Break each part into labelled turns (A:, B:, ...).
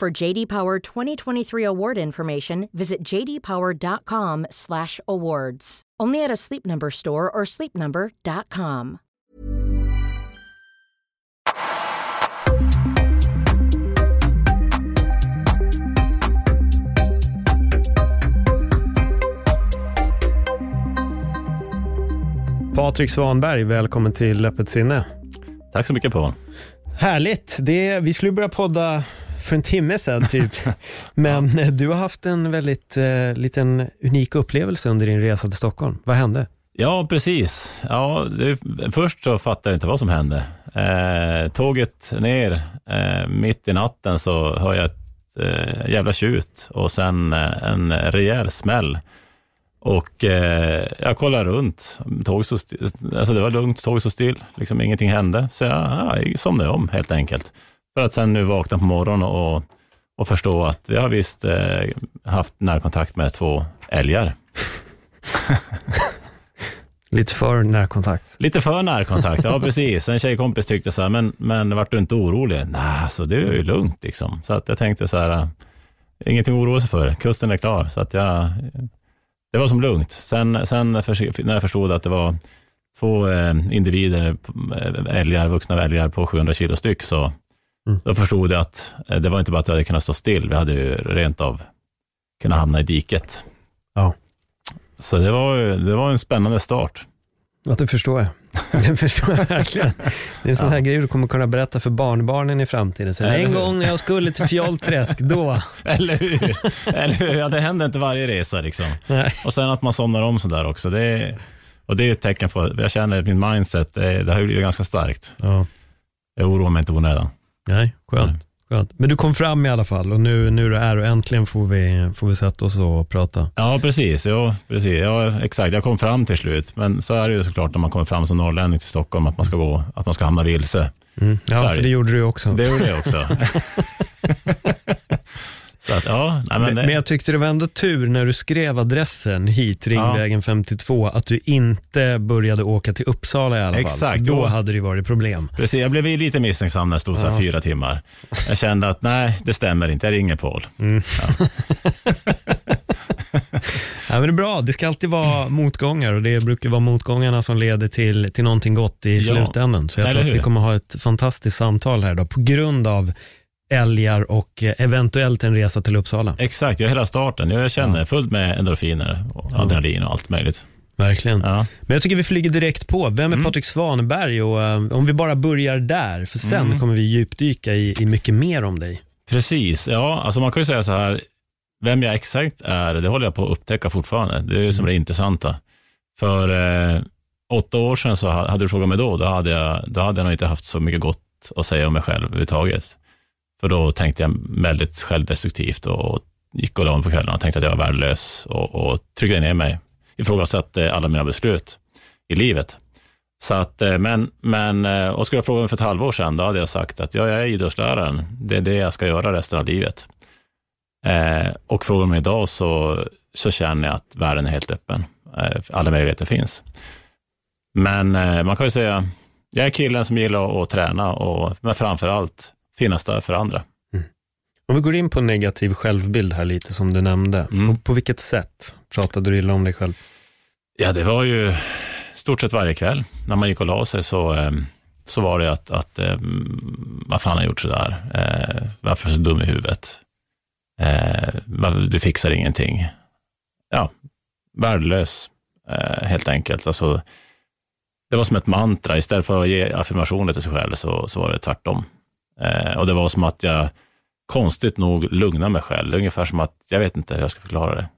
A: For JD Power 2023 award information, visit jdpower.com/awards. Only at a Sleep Number store or sleepnumber.com.
B: Patrik Svanberg, välkommen till Öppet sinne.
C: Tack så mycket Paul.
B: Härligt. Det, vi skulle börja podda för en timme sedan typ. Men ja. du har haft en väldigt eh, liten unik upplevelse under din resa till Stockholm. Vad hände?
C: Ja, precis. Ja, det, först så fattade jag inte vad som hände. Eh, tåget ner, eh, mitt i natten så hör jag ett eh, jävla tjut och sen eh, en rejäl smäll. Och eh, jag kollade runt, stod still. Alltså det var lugnt, tåget stod still, liksom ingenting hände. Så jag, ja, jag somnade om helt enkelt. För att sen nu vakna på morgonen och, och förstå att vi har visst eh, haft närkontakt med två älgar.
B: Lite för närkontakt.
C: Lite för närkontakt, ja precis. En tjejkompis tyckte så här, men, men vart du inte orolig? Nej, så det är ju lugnt liksom. Så att jag tänkte så här, ingenting att oroa sig för, kusten är klar. Så att jag, det var som lugnt. Sen, sen när jag förstod att det var två eh, individer, eh, älgar, vuxna älgar på 700 kilo styck, så mm. då förstod jag att eh, det var inte bara att vi hade kunnat stå still, vi hade ju rent av kunnat hamna i diket.
B: Ja.
C: Så det var, det var en spännande start.
B: Ja, det förstår jag. Det förstår jag verkligen. Det är en sån ja. här grej du kommer kunna berätta för barnbarnen i framtiden. Sen, en gång när jag skulle till Fjollträsk, då.
C: Eller hur? Eller hur? Ja, det händer inte varje resa liksom. Nej. Och sen att man somnar om sådär också. Det är, och det är ett tecken på, jag känner att min mindset, det, det har blivit ganska starkt. Ja. Jag oroar mig inte onödan.
B: Nej, skönt. Skönt. Men du kom fram i alla fall och nu, nu är och äntligen får vi, får vi sätta oss och prata.
C: Ja, precis. Ja, precis. Ja, exakt. Jag kom fram till slut. Men så är det ju såklart när man kommer fram som norrlänning till Stockholm, att man ska, gå, att man ska hamna vilse.
B: Mm. Ja, för det gjorde du också.
C: Det gjorde jag också. Att, ja, nej,
B: men, men, men, jag tyckte det var ändå tur när du skrev adressen hit, Ringvägen ja. 52, att du inte började åka till Uppsala i alla fall.
C: Exakt.
B: Då hade det varit problem.
C: Precis, jag blev lite misstänksam när det stod så här fyra timmar. Jag kände att nej, det stämmer inte, jag ringer Paul. Mm. Ja.
B: ja, men det är bra, det ska alltid vara motgångar och det brukar vara motgångarna som leder till, till någonting gott i ja. slutändan. Så jag Eller tror att vi kommer ha ett fantastiskt samtal här idag på grund av älgar och eh, eventuellt en resa till Uppsala.
C: Exakt, jag hela starten. Jag känner ja. fullt med endorfiner, och adrenalin och allt möjligt.
B: Verkligen. Ja. Men jag tycker vi flyger direkt på. Vem är mm. Patrik Svanberg? Och, um, om vi bara börjar där, för sen mm. kommer vi djupdyka i, i mycket mer om dig.
C: Precis, ja, alltså man kan ju säga så här, vem jag exakt är, det håller jag på att upptäcka fortfarande. Det är ju som mm. det intressanta. För eh, åtta år sedan så hade du frågat mig då, då hade, jag, då hade jag nog inte haft så mycket gott att säga om mig själv överhuvudtaget. För då tänkte jag väldigt självdestruktivt och gick och la mig på kvällen och tänkte att jag var värdelös och, och tryckte ner mig. Ifrågasatte eh, alla mina beslut i livet. Så att, eh, men, men, eh, och skulle jag fråga mig för ett halvår sedan, då hade jag sagt att ja, jag är idrottsläraren. Det är det jag ska göra resten av livet. Eh, och frågar mig idag så, så känner jag att världen är helt öppen. Eh, alla möjligheter finns. Men eh, man kan ju säga, jag är killen som gillar att, att träna, och, men framför allt finnas där för andra. Mm.
B: Om vi går in på negativ självbild här lite som du nämnde. Mm. På, på vilket sätt pratade du illa om dig själv?
C: Ja, det var ju stort sett varje kväll. När man gick och la sig så, eh, så var det att, att eh, vad fan har jag gjort sådär? Eh, varför är du så dum i huvudet? du fixar ingenting. Ja, värdelös helt enkelt. Alltså, det var som ett mantra. Istället för att ge affirmationer till sig själv så, så var det tvärtom. Eh, och det var som att jag konstigt nog lugnade mig själv. Ungefär som att, jag vet inte hur jag ska förklara det.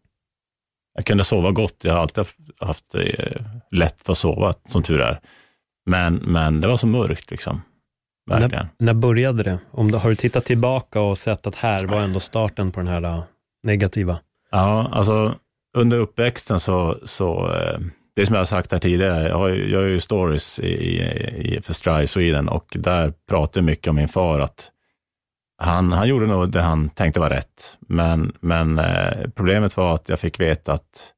C: Jag kunde sova gott. Jag har alltid haft eh, lätt för att sova, som tur är. Men, men det var så mörkt liksom. Verkligen.
B: När, när började det? Om du, har du tittat tillbaka och sett att här var ändå starten på den här uh, negativa?
C: Ja, alltså under uppväxten så, så eh, det som jag har sagt här tidigare, jag, har, jag gör ju stories i, i, för Strive Sweden och där pratar jag mycket om min far, att han, han gjorde nog det han tänkte var rätt, men, men eh, problemet var att jag fick veta att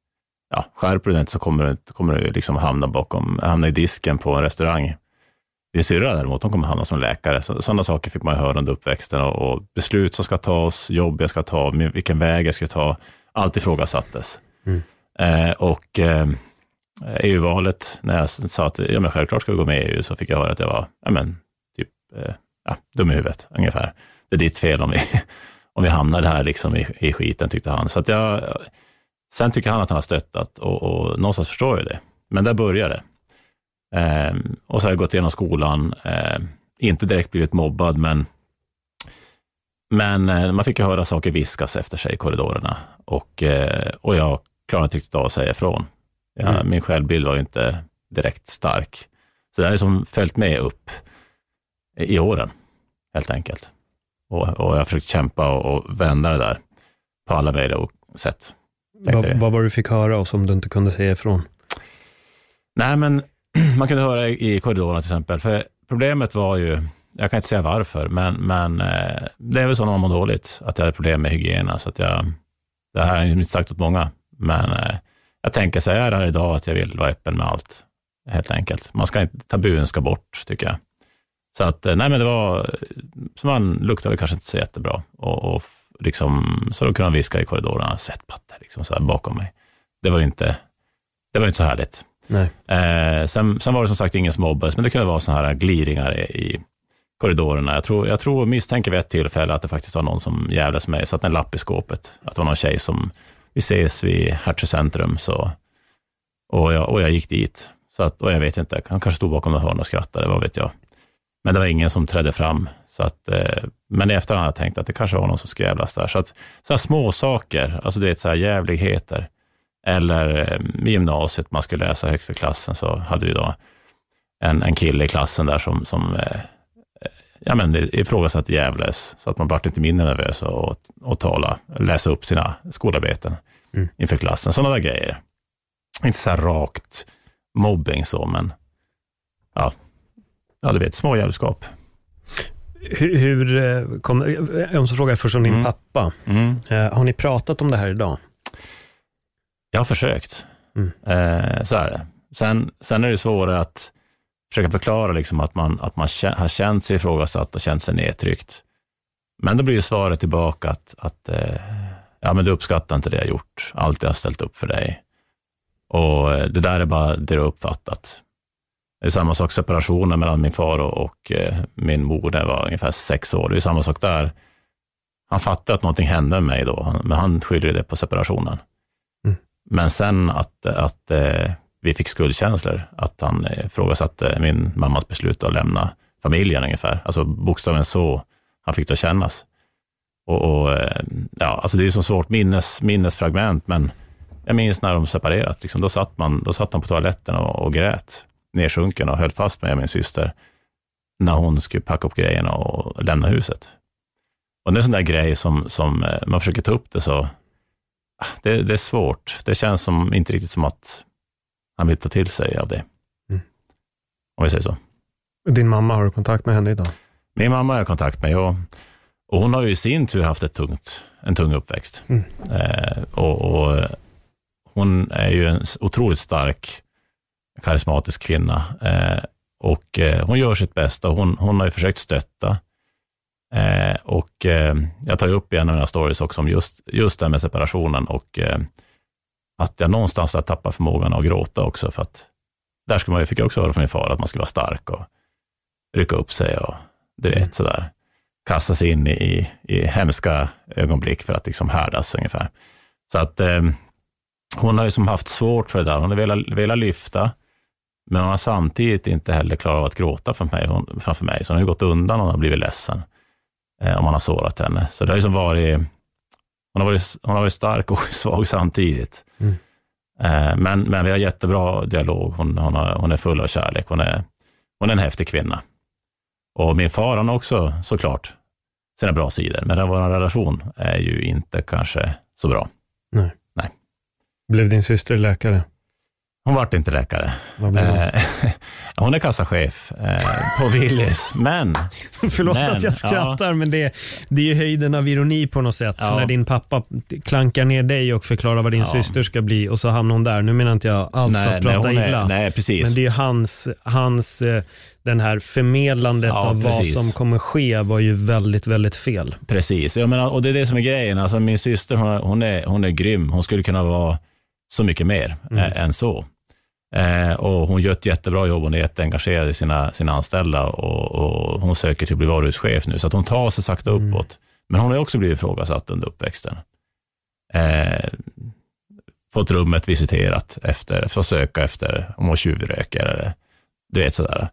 C: ja, skärper du dig inte så kommer du, kommer du liksom hamna bakom, hamna i disken på en restaurang. Din syrra däremot, hon kommer hamna som läkare. Så, sådana saker fick man höra under uppväxten och, och, beslut som ska tas, jobb jag ska ta, vilken väg jag ska ta, allt ifrågasattes. Mm. Eh, och eh, Eh, EU-valet, när jag sa att ja, men självklart ska vi gå med i EU, så fick jag höra att jag var ja, men, typ, eh, ja, dum i huvudet, ungefär. Det är ditt fel om vi, om vi hamnar här liksom i, i skiten, tyckte han. Så att jag, sen tycker han att han har stöttat och, och någonstans förstår jag det. Men där börjar det. Eh, och så har jag gått igenom skolan, eh, inte direkt blivit mobbad, men, men eh, man fick ju höra saker viskas efter sig i korridorerna och, eh, och jag klarade inte riktigt av att säga ifrån. Ja, mm. Min självbild var ju inte direkt stark. Så det har liksom följt med upp i åren, helt enkelt. Och, och jag har försökt kämpa och, och vända det där på alla möjliga sätt.
B: Va, vad var det du fick höra och som du inte kunde säga ifrån?
C: Nej, men man kunde höra i korridorerna till exempel. För problemet var ju, jag kan inte säga varför, men, men eh, det är väl så när man mår dåligt, att jag hade problem med hygienen. Så att jag, det här har jag inte sagt åt många, men eh, jag tänker så här idag att jag vill vara öppen med allt, helt enkelt. Man ska inte, tabun ska bort, tycker jag. Så att, eh, nej men det var, så man luktade kanske inte så jättebra. Och, och liksom, så då kunde man viska i korridorerna, svettpatte liksom så här bakom mig. Det var ju inte, det var inte så härligt.
B: Nej.
C: Eh, sen, sen var det som sagt ingen som mobbades, men det kunde vara sådana här gliringar i, i korridorerna. Jag tror, jag tror, misstänker vid ett tillfälle att det faktiskt var någon som jävlades med mig, satte en lapp i skåpet. Att det var någon tjej som, vi ses vid Hertsö centrum, så, och, jag, och jag gick dit. Så att, och jag vet inte, han kanske stod bakom något hörn och skrattade, vad vet jag. Men det var ingen som trädde fram. Så att, eh, men i efterhand har jag tänkt att det kanske var någon som skulle jävlas där. Så att så små saker, alltså det är så här jävligheter. Eller eh, i gymnasiet, man skulle läsa högt för klassen, så hade vi då en, en kille i klassen där som, som eh, ja, men ifrågasatte djävules, så att man vart inte mindre nervös och, och tala, läsa upp sina skolarbeten mm. inför klassen. Sådana där grejer. Inte så här rakt mobbing så, men ja, ja du vet, små jävelskap.
B: Hur, hur eh, kom, jag måste fråga först om din mm. pappa. Mm. Eh, har ni pratat om det här idag?
C: Jag har försökt. Mm. Eh, så är det. Sen, sen är det svårare att försöka förklara liksom att man, att man har känt sig ifrågasatt och känt sig nedtryckt. Men då blir ju svaret tillbaka att, att eh, ja, men du uppskattar inte det jag gjort, allt jag har ställt upp för dig. Och eh, det där är bara det du har uppfattat. Det är samma sak separationen mellan min far och, och eh, min mor när jag var ungefär sex år. Det är samma sak där. Han fattade att någonting hände med mig då, men han skyller det på separationen. Mm. Men sen att, att vi fick skuldkänslor, att han eh, ifrågasatte min mammas beslut att lämna familjen ungefär. Alltså bokstaven så han fick det att kännas. Och, och, eh, ja, alltså det är så svårt minnes, minnesfragment, men jag minns när de separerat. Liksom, då, satt man, då satt han på toaletten och, och grät, nersjunken och höll fast mig och min syster när hon skulle packa upp grejerna och lämna huset. Och det är en sån där grej som, som eh, man försöker ta upp det så, ah, det, det är svårt. Det känns som, inte riktigt som att han vill ta till sig av det. Mm. Om vi säger så.
B: Din mamma, har du kontakt med henne idag?
C: Min mamma har jag kontakt med och, och hon har ju i sin tur haft ett tungt, en tung uppväxt. Mm. Eh, och, och, hon är ju en otroligt stark, karismatisk kvinna. Eh, och eh, hon gör sitt bästa. Hon, hon har ju försökt stötta. Eh, och eh, jag tar ju upp i en av mina stories också om just, just det med separationen och eh, att jag någonstans har tappat förmågan att gråta också, för att där ska man, fick jag också höra från min far att man ska vara stark och rycka upp sig och du vet mm. sådär, kasta sig in i, i hemska ögonblick för att liksom härdas ungefär. Så att eh, hon har ju som haft svårt för det där. Hon har velat, velat lyfta, men hon har samtidigt inte heller klarat av att gråta framför mig, hon, framför mig. så hon har gått undan och har blivit ledsen eh, om man har sårat henne. Så det har ju som varit hon har varit, hon har varit stark och svag samtidigt. Mm. Eh, men, men vi har jättebra dialog. Hon, hon, har, hon är full av kärlek. Hon är, hon är en häftig kvinna. Och min far han har också såklart sina bra sidor, men vår relation är ju inte kanske så bra.
B: Nej.
C: Nej.
B: Blev din syster läkare?
C: Hon vart inte läkare.
B: Hon?
C: Eh, hon är kassachef eh, på Willys, men...
B: Förlåt
C: men,
B: att jag skrattar, men det, det är ju höjden av ironi på något sätt.
C: Ja.
B: När din pappa klankar ner dig och förklarar vad din
C: Ja.
B: syster ska bli och så hamnar hon där. Nu menar inte jag alls
C: Nej,
B: att
C: nej,
B: prata
C: är-
B: illa.
C: nej, precis.
B: Men det är ju hans, hans eh, den här förmedlandet
C: Ja,
B: av
C: precis.
B: vad som kommer ske var ju väldigt, väldigt fel.
C: Precis, jag menar, och det är det som är grejen. Alltså, min syster hon, är- hon, är, hon är grym. Hon skulle kunna vara så mycket mer
B: Mm.
C: än så. Eh, och hon gör ett jättebra jobb. Hon är jätteengagerad i sina, sina anställda och, och hon söker till att bli varuhuschef nu. Så att hon tar sig sakta
B: Mm.
C: uppåt. Men hon har också blivit ifrågasatt under uppväxten. Eh, fått rummet visiterat efter, för att söka efter om hon tjuvröker eller du vet sådär.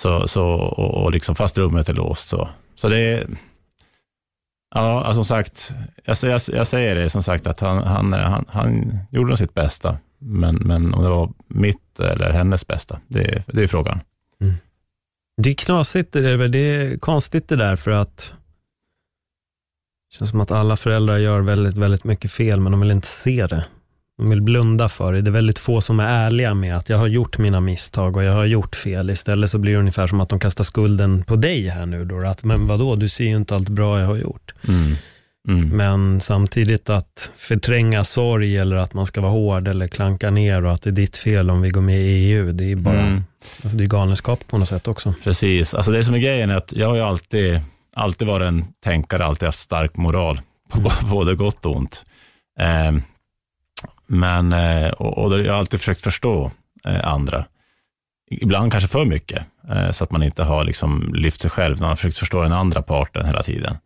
C: Så, så, och, och liksom fast rummet är låst så. Så det är, ja, alltså, som sagt, jag, jag, jag säger det som sagt att han, han, han, han gjorde sitt bästa. Men, men om det var mitt eller hennes bästa, det, det är frågan.
B: Det är knasigt, det är, det är konstigt det där för att det känns som att alla föräldrar gör väldigt, väldigt mycket fel, men de vill inte se det. De vill blunda för det. Det är väldigt få som är ärliga med att jag har gjort mina misstag och jag har gjort fel. Istället så blir det ungefär som att de kastar skulden på dig här nu då. Att, men vadå, du ser ju inte allt bra jag har gjort.
C: Mm. Mm.
B: Men samtidigt att förtränga sorg eller att man ska vara hård eller klanka ner och att det är ditt fel om vi går med i EU. Det är bara,
C: Mm.
B: alltså det är galenskap på något sätt också.
C: Precis, alltså det som är grejen är att jag har ju alltid, alltid varit en tänkare, alltid haft stark moral, på
B: Mm.
C: både gott och ont. Eh, men, eh, och, och jag har alltid försökt förstå eh, andra. Ibland kanske för mycket, eh, så att man inte har liksom lyft sig själv, man har försökt förstå den andra parten hela tiden.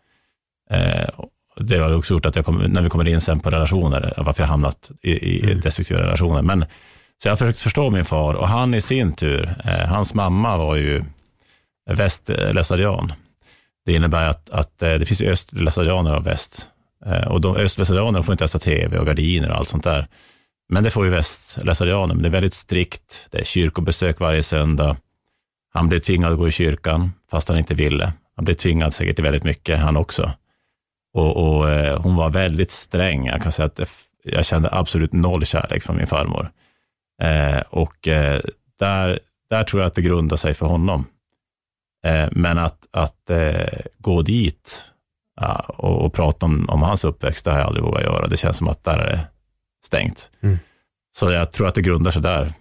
C: Eh, det har också gjort att jag kom, när vi kommer in sen på relationer, varför jag hamnat i, i
B: Mm.
C: destruktiva relationer. Men, så jag har försökt förstå min far och han i sin tur, eh, hans mamma var ju västlestadian. Det innebär att, att eh, det finns östlestadianer och väst. Eh, och de östlestadianerna får inte ens ha tv och gardiner och allt sånt där. Men det får ju västlestadianer, men det är väldigt strikt. Det är kyrkobesök varje söndag. Han blev tvingad att gå i kyrkan, fast han inte ville. Han blev tvingad säkert till väldigt mycket, han också. Och, och eh, hon var väldigt sträng. Jag kan säga att det, jag kände absolut noll kärlek från min farmor. Eh, och eh, där, där tror jag att det grundar sig för honom. Eh, men att, att eh, gå dit ja, och, och prata om, om hans uppväxt, det har jag aldrig vågat göra. Det känns som att där är det stängt.
B: Mm.
C: Så jag tror att det grundar sig där.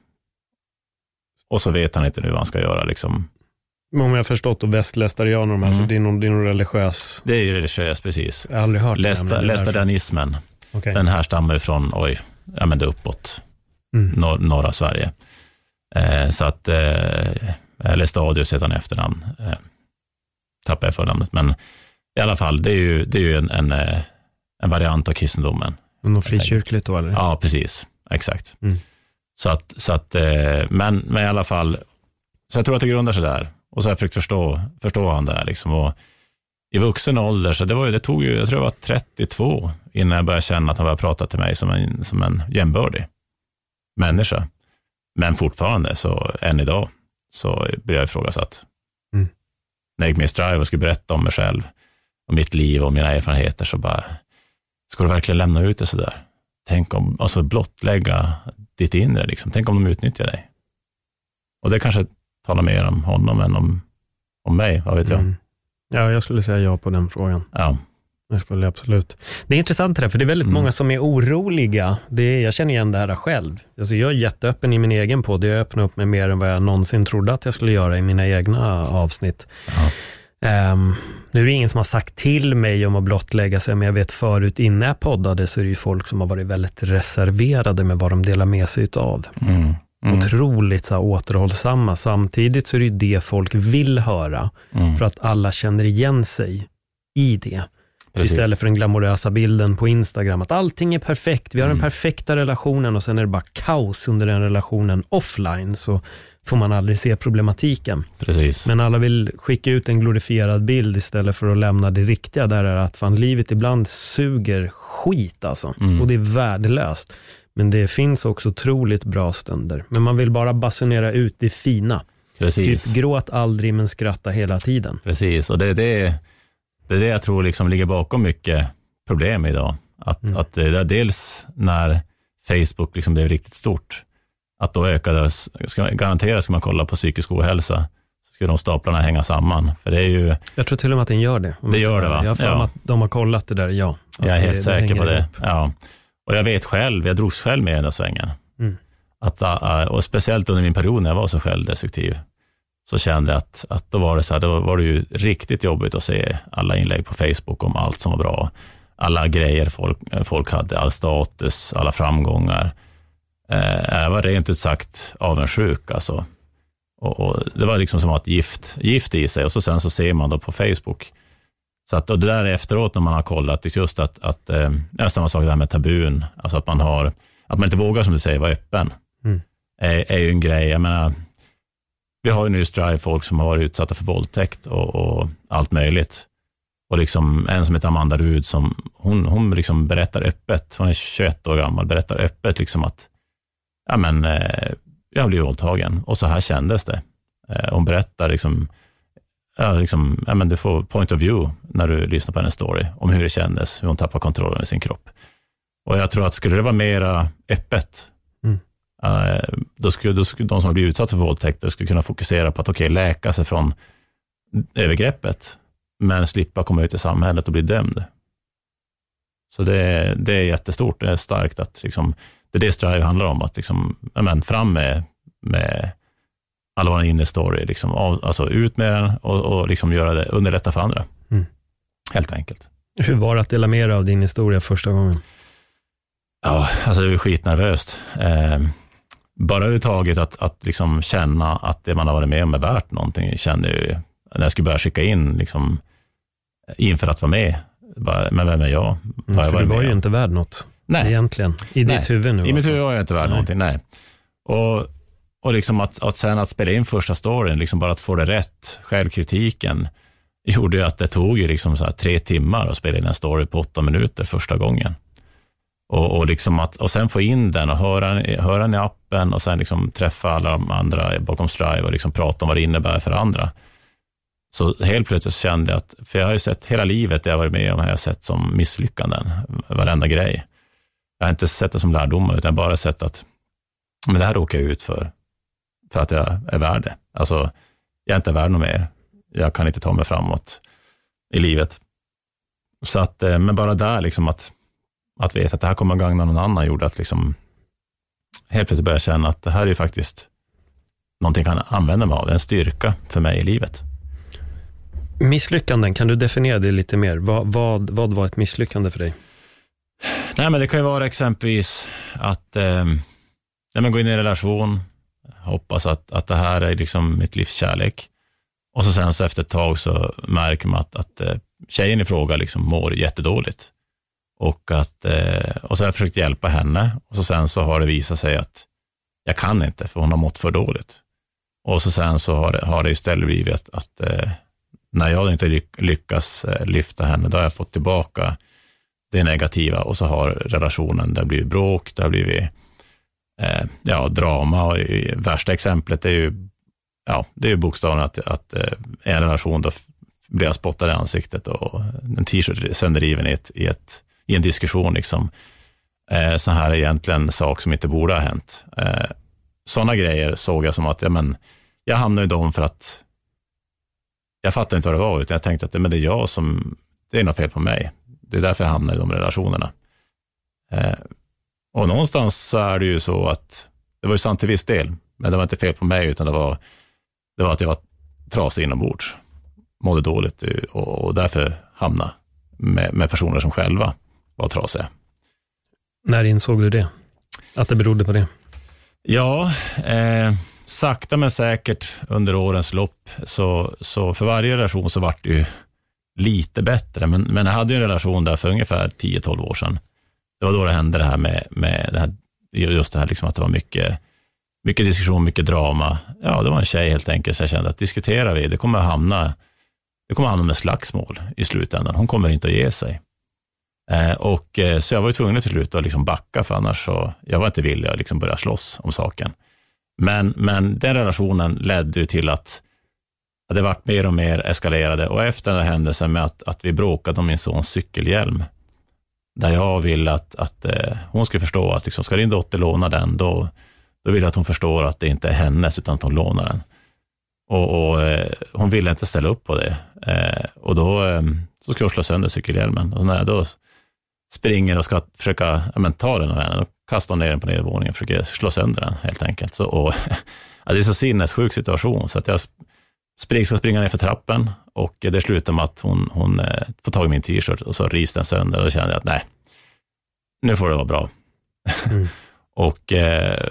C: Och så vet han inte nu vad han ska göra. Liksom.
B: Om jag har förstått, och västlästarianer, mm. alltså det är någon, det är någon religiös,
C: Det är ju religiöst, precis.
B: jag har aldrig hört men det.
C: Lästadianismen,
B: Okej.
C: den här stammar ju från, oj, ja men det är uppåt,
B: Mm.
C: nor norra Sverige. Eh, så att, eh, eller Stadius heter han i efternamn. Eh, tappar jag förnamnet, men i alla fall, det är ju, det är ju en, en, eh, en variant av kristendomen.
B: Något frikyrkligt då eller?
C: Ja, precis. Exakt.
B: Mm.
C: Så att, så att eh, men, men i alla fall, så jag tror att det grundar sig där. Och så har jag försökt förstå, förstå han där. Liksom. Och I vuxen ålder, så det, var ju, det tog ju, jag tror jag var 32 innan jag började känna att han började prata till mig som en, som en jämbördig människa. Men fortfarande, så än idag, så blir jag ifrågasatt.
B: Mm.
C: När jag gick med i Strive och skulle berätta om mig själv, och mitt liv och mina erfarenheter, så bara, ska du verkligen lämna ut det sådär? Tänk om, alltså blottlägga ditt inre, liksom. tänk om de utnyttjar dig. Och det kanske talar mer om honom än om, om mig, vad vet jag.
B: Mm. Ja, jag skulle säga ja på den frågan.
C: Ja.
B: Det skulle jag absolut. Det är intressant det där, för det är väldigt
C: Mm.
B: många som är oroliga. Det är, jag känner igen det här själv. Alltså jag är jätteöppen i min egen podd. Jag öppnar upp mig mer än vad jag någonsin trodde att jag skulle göra i mina egna avsnitt.
C: Ja.
B: Ehm, nu är det ingen som har sagt till mig om att blottlägga sig, men jag vet förut innan jag poddade så är det ju folk som har varit väldigt reserverade med vad de delar med sig utav.
C: Mm. Mm.
B: Otroligt så här, återhållsamma. Samtidigt så är det ju det folk vill höra,
C: Mm.
B: för att alla känner igen sig i det.
C: Precis.
B: Istället för den glamorösa bilden på Instagram, att allting är perfekt, vi har den
C: Mm.
B: perfekta relationen och sen är det bara kaos under den relationen offline, så får man aldrig se problematiken.
C: Precis.
B: Men alla vill skicka ut en glorifierad bild istället för att lämna det riktiga, där är att fan, livet ibland suger skit alltså.
C: Mm.
B: Och det är värdelöst. Men det finns också otroligt bra stunder. Men man vill bara basunera ut det fina.
C: Precis.
B: Typ gråt aldrig men skratta hela tiden.
C: Precis, och det är det, det, är det jag tror liksom ligger bakom mycket problem idag. Att, mm. att det är dels när Facebook liksom blev riktigt stort, att då ökade, ska, garanterat ska man kolla på psykisk ohälsa, så ska de staplarna hänga samman. För det är ju,
B: jag tror till och med att den gör det.
C: Det gör det va?
B: Jag har för ja. att de har kollat det där, ja.
C: Jag är helt det, säker det på det. Ja. Och jag vet själv, jag drogs själv med i den där svängen. Mm. Att, äh, äh, och speciellt under min period när jag var så självdestruktiv, så kände jag att, att då var det så här, då var det ju riktigt jobbigt att se alla inlägg på Facebook om allt som var bra. Alla grejer folk, äh, folk hade, all status, alla framgångar. Eh, jag var rent ut sagt avundsjuk alltså. Och, och, det var liksom som att gift, gift i sig och så sen så ser man då på Facebook. Så att, och det där efteråt när man har kollat, just att, att eh, samma sak det här med tabun, alltså att man har, att man inte vågar som du säger vara öppen, mm. är, är ju en grej. Jag menar, vi har ju nu Strive folk som har varit utsatta för våldtäkt och, och, allt möjligt. Och liksom en som heter Amanda Rud, som, hon, hon liksom berättar öppet, hon är 21 år gammal, berättar öppet liksom att ja, men, eh, jag blev våldtagen och så här kändes det. Eh, hon berättar liksom, ja, liksom, ja, men du får point of view när du lyssnar på hennes story, om hur det kändes, hur hon tappar kontrollen över sin kropp. Och jag tror att skulle det vara mera öppet, Uh, då, skulle, då skulle de som har blivit utsatta för våldtäkter skulle kunna fokusera på att okay, läka sig från övergreppet, men slippa komma ut i samhället och bli dömd. Så det, det är jättestort, det är starkt att liksom, det är det Strive handlar om, att liksom, men, fram med, med alla våra inre story, liksom, alltså ut med den och, och liksom göra det, underlätta för andra. Mm. Helt enkelt.
B: Hur var det att dela med dig av din historia första gången?
C: Ja, alltså det var skitnervöst. Eh, bara överhuvudtaget att, att liksom känna att det man har varit med om är värt någonting, kände jag när jag skulle börja skicka in, liksom, inför att vara med. Bara, men vem är jag?
B: Mm, för jag du var ju inte värd något, nej. egentligen. I nej. ditt huvud nu.
C: I mitt huvud var jag inte värd nej. någonting, nej. Och, och liksom att, att sen att spela in första storyn, liksom bara att få det rätt, självkritiken, gjorde ju att det tog ju liksom så tre timmar att spela in en story på åtta minuter första gången. Och, och, liksom att, och sen få in den och höra, höra den i appen och sen liksom träffa alla de andra bakom Strive och liksom prata om vad det innebär för andra. Så helt plötsligt kände jag att, för jag har ju sett hela livet det jag varit med om, har jag sett som misslyckanden, varenda grej. Jag har inte sett det som lärdomar, utan bara sett att men det här råkar jag ut för, för att jag är värd det. Alltså, jag är inte värd något mer. Jag kan inte ta mig framåt i livet. Så att, eh, men bara där, liksom att att veta att det här kommer att gagna någon annan gjorde att liksom helt plötsligt började känna att det här är ju faktiskt någonting jag kan använda mig av, en styrka för mig i livet.
B: Misslyckanden, kan du definiera det lite mer? Vad, vad, vad var ett misslyckande för dig?
C: Nej, men det kan ju vara exempelvis att eh, nej, gå in i en relation, hoppas att, att det här är liksom mitt livs kärlek. Och så sen så efter ett tag så märker man att, att eh, tjejen i fråga liksom mår jättedåligt. Och, att, eh, och så har jag försökt hjälpa henne och så sen så har det visat sig att jag kan inte, för hon har mått för dåligt. Och så sen så har det, har det istället blivit att, att eh, när jag inte lyckas lyfta henne, då har jag fått tillbaka det negativa och så har relationen, det har blivit bråk, det har blivit eh, ja, drama och i, värsta exemplet är ju, ja, det är ju bokstavligen att, att eh, en relation då blir jag spottad i ansiktet och en t-shirt sönderriven i ett, i ett i en diskussion, liksom, eh, så här är egentligen sak som inte borde ha hänt. Eh, Sådana grejer såg jag som att, ja, men, jag hamnade i dem för att jag fattade inte vad det var, utan jag tänkte att men det är jag som, det är något fel på mig. Det är därför jag hamnade i de relationerna. Eh, och någonstans så är det ju så att, det var ju sant till viss del, men det var inte fel på mig, utan det var, det var att jag var trasig inombords, mådde dåligt och, och därför hamnade med, med personer som själva var trasiga.
B: När insåg du det? Att det berodde på det?
C: Ja, eh, sakta men säkert under årens lopp, så, så för varje relation så vart det ju lite bättre. Men, men jag hade ju en relation där för ungefär 10-12 år sedan. Det var då det hände det här med, med det här, just det här liksom att det var mycket, mycket diskussion, mycket drama. Ja, det var en tjej helt enkelt, så jag kände att diskuterar vi, det kommer att hamna, det kommer att hamna med slagsmål i slutändan. Hon kommer inte att ge sig. Eh, och, eh, så jag var ju tvungen till slut att liksom backa, för annars så, jag var inte villig att liksom börja slåss om saken. Men, men den relationen ledde ju till att det vart mer och mer eskalerade och efter den här händelsen med att, att vi bråkade om min sons cykelhjälm, där jag vill att, att eh, hon ska förstå att liksom, ska din dotter låna den, då, då vill jag att hon förstår att det inte är hennes, utan att hon lånar den. Och, och eh, Hon ville inte ställa upp på det. Eh, och då eh, så ska hon slå sönder cykelhjälmen. Och när jag då springer och ska försöka men, ta den av henne, då kastar hon ner den på nedervåningen och försöker slå sönder den helt enkelt. Så, och, ja, det är en så sinnessjuk situation, så att jag spring, ska springa ner för trappen och det slutar med att hon, hon eh, får tag i min t-shirt och så rivs den sönder. Och då känner jag att nej, nu får det vara bra. Mm. och, eh,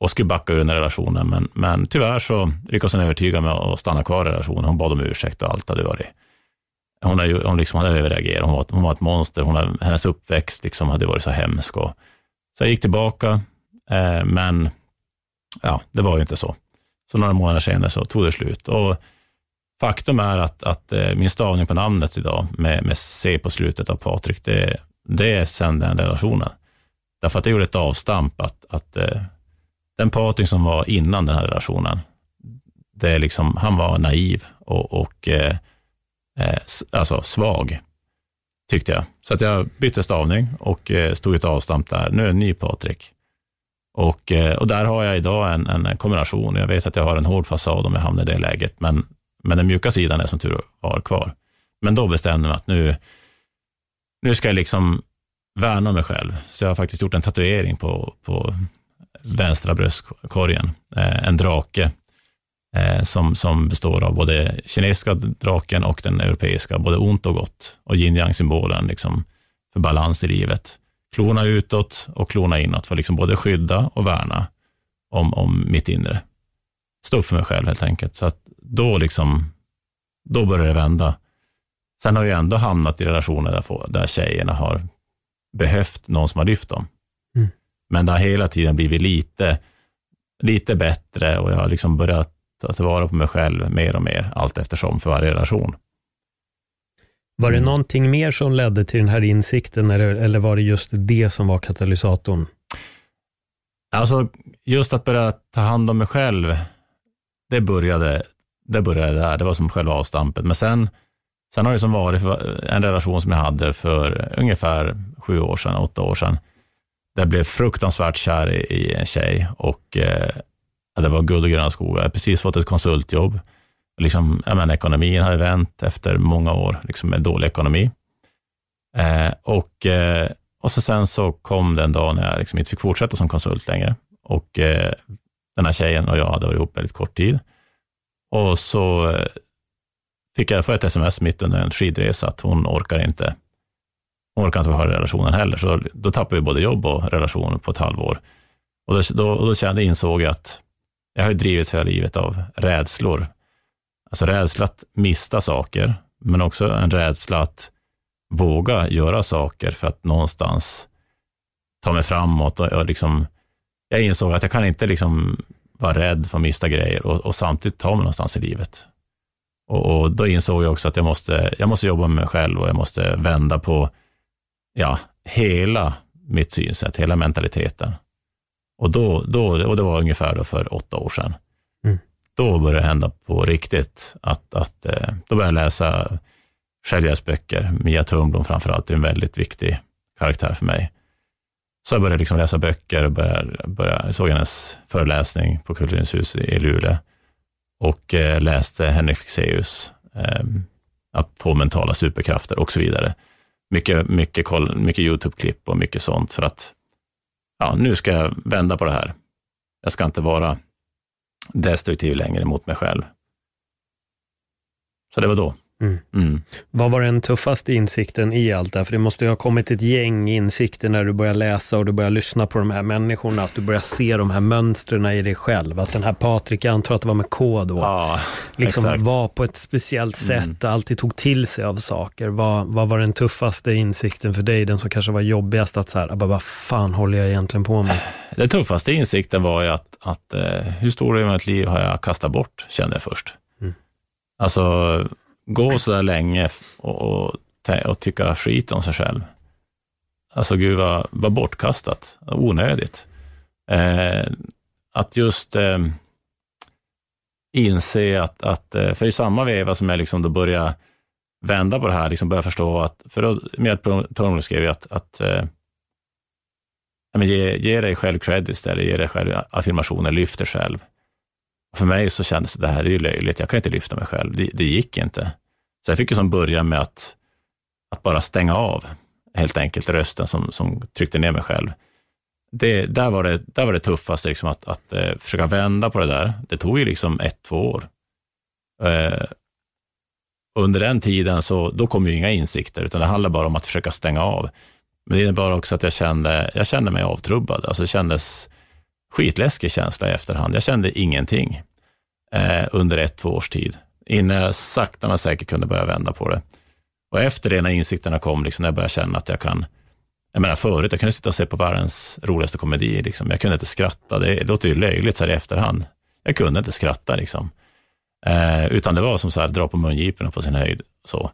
C: och skulle backa ur den här relationen, men, men tyvärr så lyckades hon övertyga mig att stanna kvar i relationen. Hon bad om ursäkt och allt hade varit hon, är, hon liksom hade överreagerat, hon var, hon var ett monster, hon, hennes uppväxt liksom hade varit så hemsk. Och, så jag gick tillbaka, eh, men ja, det var ju inte så. Så några månader senare så tog det slut. Och faktum är att, att eh, min stavning på namnet idag, med, med C på slutet av Patrik, det, det är sedan den relationen. Därför att det gjorde ett avstamp att, att eh, den Patrik som var innan den här relationen, det är liksom, han var naiv och, och eh, eh alltså svag, tyckte jag. Så att jag bytte stavning och eh, stod ett avstamp där. Nu är det en ny Patrik. Och, eh, och där har jag idag en, en kombination. Jag vet att jag har en hård fasad om jag hamnar i det läget, men, men den mjuka sidan är som tur var kvar. Men då bestämde jag mig att nu, nu ska jag liksom värna mig själv. Så jag har faktiskt gjort en tatuering på, på vänstra bröstkorgen, eh, en drake eh, som, som består av både kinesiska draken och den europeiska, både ont och gott, och yin yang symbolen liksom, för balans i livet klona utåt och klona inåt för att liksom både skydda och värna om, om mitt inre. Stå upp för mig själv helt enkelt. Så att då, liksom, då börjar det vända. Sen har jag ändå hamnat i relationer där, där tjejerna har behövt någon som har lyft dem. Mm. Men det har hela tiden blivit lite, lite bättre och jag har liksom börjat ta tillvara på mig själv mer och mer allt eftersom för varje relation.
B: Var det mm. någonting mer som ledde till den här insikten eller, eller var det just det som var katalysatorn?
C: Alltså, just att börja ta hand om mig själv, det började, det började där. Det var som själva avstampet. Men sen, sen har det som varit en relation som jag hade för ungefär sju år sedan, åtta år sedan. Där jag blev fruktansvärt kär i, i en tjej och eh, det var guld och gröna skogar. Jag hade precis fått ett konsultjobb liksom, jag menar, ekonomin hade vänt efter många år liksom med dålig ekonomi. Eh, och, eh, och så sen så kom den dag när jag liksom inte fick fortsätta som konsult längre. Och eh, den här tjejen och jag hade varit ihop väldigt kort tid. Och så eh, fick jag få ett sms mitt under en skidresa att hon orkar inte hon orkar inte vara i relationen heller. Så då tappade vi både jobb och relation på ett halvår. Och då, då, och då kände, insåg jag att jag har drivits hela livet av rädslor Alltså rädsla att mista saker, men också en rädsla att våga göra saker för att någonstans ta mig framåt. Och, och liksom, jag insåg att jag kan inte liksom vara rädd för att mista grejer och, och samtidigt ta mig någonstans i livet. Och, och, då insåg jag också att jag måste, jag måste jobba med mig själv och jag måste vända på ja, hela mitt synsätt, hela mentaliteten. Och, då, då, och det var ungefär då för åtta år sedan då började det hända på riktigt. Att, att, eh, då började jag läsa självhjälpsböcker. Mia Törnblom framförallt är en väldigt viktig karaktär för mig. Så jag började liksom läsa böcker och började, började, såg hennes föreläsning på Kulturens hus i Luleå och eh, läste Henrik Fexeus, eh, Att få mentala superkrafter och så vidare. Mycket, mycket, mycket YouTube-klipp och mycket sånt för att ja, nu ska jag vända på det här. Jag ska inte vara destruktiv längre mot mig själv. Så det var då. Mm.
B: Mm. Vad var den tuffaste insikten i allt det här? För det måste ju ha kommit ett gäng insikter när du börjar läsa och du börjar lyssna på de här människorna, att du börjar se de här mönstren i dig själv. Att den här Patrik, jag antar att det var med K då, ja, liksom exakt. var på ett speciellt mm. sätt, mm. alltid tog till sig av saker. Vad, vad var den tuffaste insikten för dig? Den som kanske var jobbigast att så här, vad fan håller jag egentligen på med?
C: Den tuffaste insikten var ju att, att eh, hur stor del av mitt liv har jag kastat bort, kände jag först. Mm. Alltså, gå så där länge och, och, och, tycka skit om sig själv. Alltså gud vad, vad bortkastat, onödigt. Eh, att just eh, inse att, att, eh, för i samma veva som jag liksom då börjar vända på det här, liksom börja förstå att, för då, med Tormund skrev jag att, att eh, men ge, ge dig själv cred istället, ge dig själv affirmationer, lyft dig själv. För mig så kändes det, här, det är ju löjligt, jag kan inte lyfta mig själv, det, det gick inte. Så jag fick ju som börja med att, att bara stänga av, helt enkelt, rösten som, som tryckte ner mig själv. Det, där, var det, där var det tuffaste, liksom att, att eh, försöka vända på det där. Det tog ju liksom ett, två år. Eh, under den tiden så då kom ju inga insikter, utan det handlade bara om att försöka stänga av. Men det innebar också att jag kände, jag kände mig avtrubbad. Alltså det kändes skitläskig känsla i efterhand. Jag kände ingenting eh, under ett, två års tid, innan jag sakta men säkert kunde börja vända på det. Och efter det, när insikterna kom, liksom, när jag började känna att jag kan, jag menar förut, jag kunde sitta och se på världens roligaste komedi, liksom. jag kunde inte skratta, det låter ju löjligt så här i efterhand. Jag kunde inte skratta liksom. Eh, utan det var som så här, dra på mungiporna på sin höjd. Så.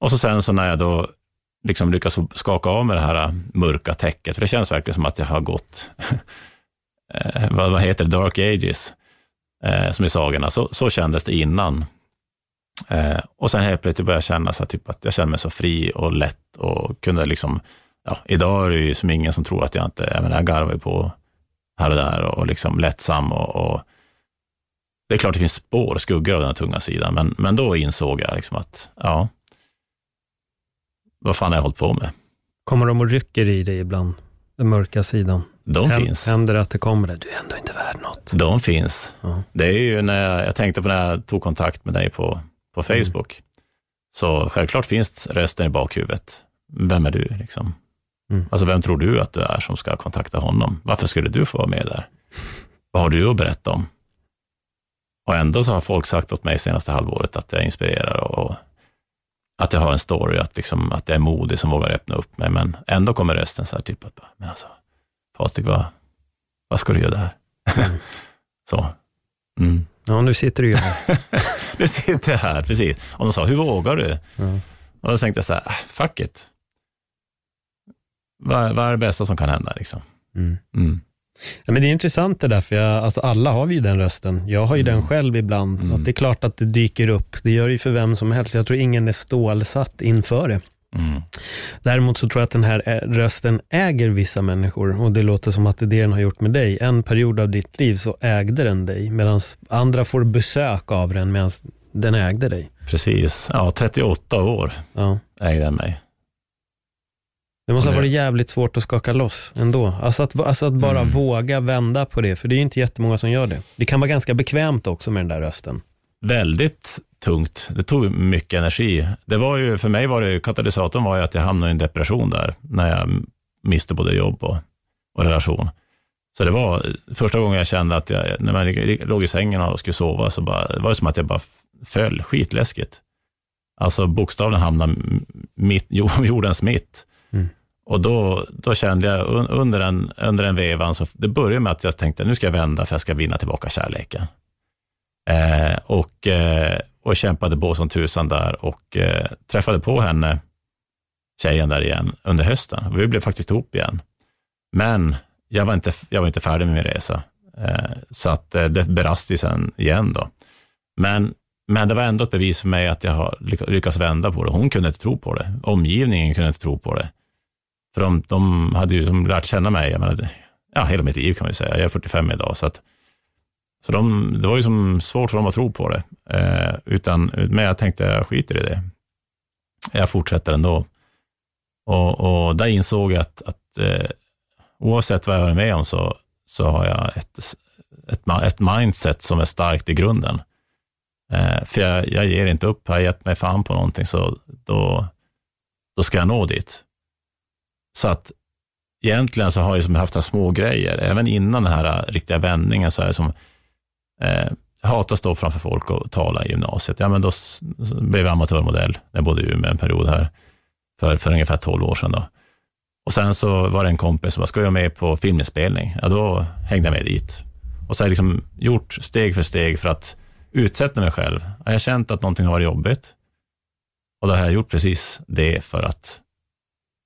C: Och så sen så när jag då liksom lyckas skaka av med det här äh, mörka täcket, för det känns verkligen som att jag har gått, eh, vad, vad heter det, dark ages, eh, som i sagorna. Så, så kändes det innan. Eh, och sen helt plötsligt började jag känna så typ att jag kände mig så fri och lätt och kunde liksom, ja, idag är det ju som ingen som tror att jag inte, jag menar, jag garvar ju på här och där och liksom lättsam och, och det är klart det finns spår, skuggor av den tunga sidan, men, men då insåg jag liksom att, ja, vad fan har jag hållit på med?
B: Kommer de och rycker i dig ibland, den mörka sidan?
C: De Händ, finns.
B: Händer det att det kommer det? Du är ändå inte värd något.
C: De finns. Ja. Det är ju när jag, jag tänkte på när jag tog kontakt med dig på, på mm. Facebook. Mm. Så självklart finns rösten i bakhuvudet. Vem är du? Liksom? Mm. Alltså, vem tror du att du är som ska kontakta honom? Varför skulle du få vara med där? Vad har du att berätta om? Och ändå så har folk sagt åt mig senaste halvåret att jag inspirerar och att jag har en story, att, liksom, att jag är modig som vågar öppna upp mig. Men ändå kommer rösten så här, typ att, men alltså, Patrik, vad, vad ska du göra där? Mm. så.
B: Mm. Ja, nu sitter du ju här.
C: nu sitter jag här, precis. Och de sa, hur vågar du? Mm. Och då tänkte jag så här, äh, fuck it. Vad, vad är det bästa som kan hända? Liksom?
B: Ja, men det är intressant det där, för jag, alltså alla har ju den rösten. Jag har ju mm. den själv ibland. Mm. Att det är klart att det dyker upp. Det gör det ju för vem som helst. Jag tror ingen är stålsatt inför det. Mm. Däremot så tror jag att den här rösten äger vissa människor och det låter som att det är det den har gjort med dig. En period av ditt liv så ägde den dig medan andra får besök av den medan den ägde dig.
C: Precis, ja 38 år ja. ägde den mig.
B: Det måste ha varit jävligt svårt att skaka loss ändå. Alltså att, alltså att bara mm. våga vända på det, för det är ju inte jättemånga som gör det. Det kan vara ganska bekvämt också med den där rösten.
C: Väldigt tungt. Det tog mycket energi. Det var ju, för mig var det, katalysatorn var ju att jag hamnade i en depression där, när jag miste både jobb och, och relation. Så det var första gången jag kände att jag, när man låg i sängen och skulle sova, så bara, det var som att jag bara föll, skitläskigt. Alltså bokstavligen hamnade mitt, jordens mitt. Mm. Och då, då kände jag under den, under den vevan, så det började med att jag tänkte, nu ska jag vända för jag ska vinna tillbaka kärleken. Eh, och, eh, och kämpade på som tusan där och eh, träffade på henne, tjejen där igen, under hösten. Vi blev faktiskt ihop igen. Men jag var inte, jag var inte färdig med min resa, eh, så att eh, det brast ju sen igen då. Men, men det var ändå ett bevis för mig att jag har lyckats vända på det. Hon kunde inte tro på det. Omgivningen kunde inte tro på det. För de, de hade ju som lärt känna mig, jag menar, ja, hela mitt liv kan man ju säga. Jag är 45 idag, så att så de, det var ju som svårt för dem att tro på det. Eh, utan, men jag tänkte, jag skiter i det. Jag fortsätter ändå. Och, och där insåg jag att, att eh, oavsett vad jag är med om så, så har jag ett, ett, ett mindset som är starkt i grunden. Eh, för jag, jag ger inte upp. Har jag gett mig fan på någonting så då, då ska jag nå dit. Så att egentligen så har jag som haft små grejer. Även innan den här riktiga vändningen så är det som Eh, hatar att stå framför folk och tala i gymnasiet. Ja, men då blev jag amatörmodell när jag bodde i Umeå en period här för, för ungefär 12 år sedan. Då. Och sen så var det en kompis som bara, ska jag med på filminspelning? Ja, då hängde jag med dit. Och så har jag liksom gjort steg för steg för att utsätta mig själv. Jag har känt att någonting har varit jobbigt. Och då har jag gjort precis det för att,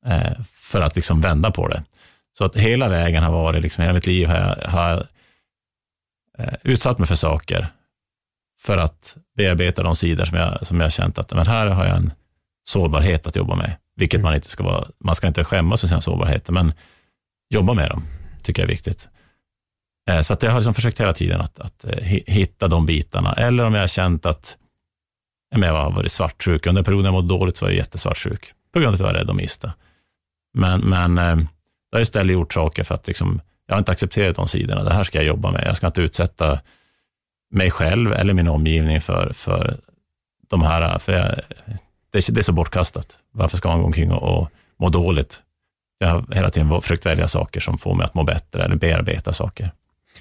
C: eh, för att liksom vända på det. Så att hela vägen har varit, liksom, hela mitt liv har jag, har jag eh, utsatt mig för saker för att bearbeta de sidor som jag, som jag känt att men här har jag en sårbarhet att jobba med, vilket mm. man inte ska vara, man ska inte skämmas för sina sårbarheter, men jobba med dem tycker jag är viktigt. Eh, så att jag har liksom försökt hela tiden att, att eh, hitta de bitarna, eller om jag har känt att jag har varit svartsjuk. Under perioden jag mådde dåligt så var jag jättesvartsjuk, på grund av att jag var rädd att mista. Men, men eh, jag har istället gjort saker för att liksom, jag har inte accepterat de sidorna. Det här ska jag jobba med. Jag ska inte utsätta mig själv eller min omgivning för, för de här, för jag, det, det, är så bortkastat. Varför ska man gå omkring och, och må dåligt? Jag har hela tiden försökt välja saker som får mig att må bättre eller bearbeta saker.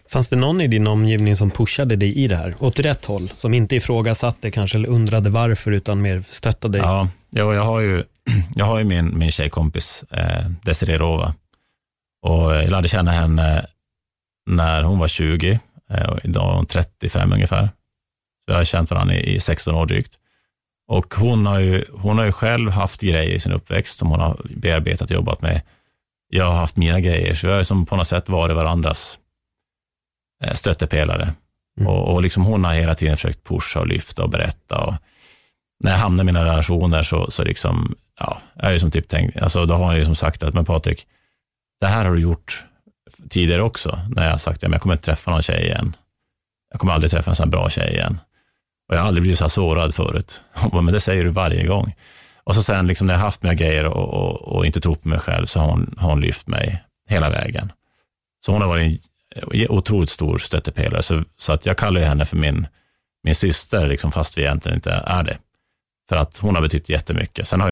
B: Fanns det någon i din omgivning som pushade dig i det här, åt rätt håll? Som inte ifrågasatte kanske, eller undrade varför, utan mer stöttade dig?
C: Ja, jag har ju, jag har ju min, min tjejkompis eh, Desiree Rova. Och jag lärde känna henne när hon var 20, eh, och idag är hon 35 ungefär. Så jag har känt varandra i, i 16 år drygt. Och hon har, ju, hon har ju själv haft grejer i sin uppväxt som hon har bearbetat och jobbat med. Jag har haft mina grejer, så vi har som på något sätt varit varandras Eh, stöttepelare. Mm. Och, och liksom hon har hela tiden försökt pusha och lyfta och berätta. Och när jag hamnar i mina relationer så, så liksom, ja, jag är ju som typ tänkt, alltså då har jag ju som sagt att, men Patrik, det här har du gjort tidigare också, när jag har sagt att jag kommer inte träffa någon tjej igen. Jag kommer aldrig träffa en sån bra tjej igen. Och jag har aldrig blivit så här sårad förut. Men det säger du varje gång. Och så sen liksom när jag haft mina grejer och, och, och inte trott på mig själv så har hon, har hon lyft mig hela vägen. Så hon har varit en otroligt stor stöttepelare, så, så att jag kallar henne för min, min syster, liksom, fast vi egentligen inte är det. För att hon har betytt jättemycket. Sen har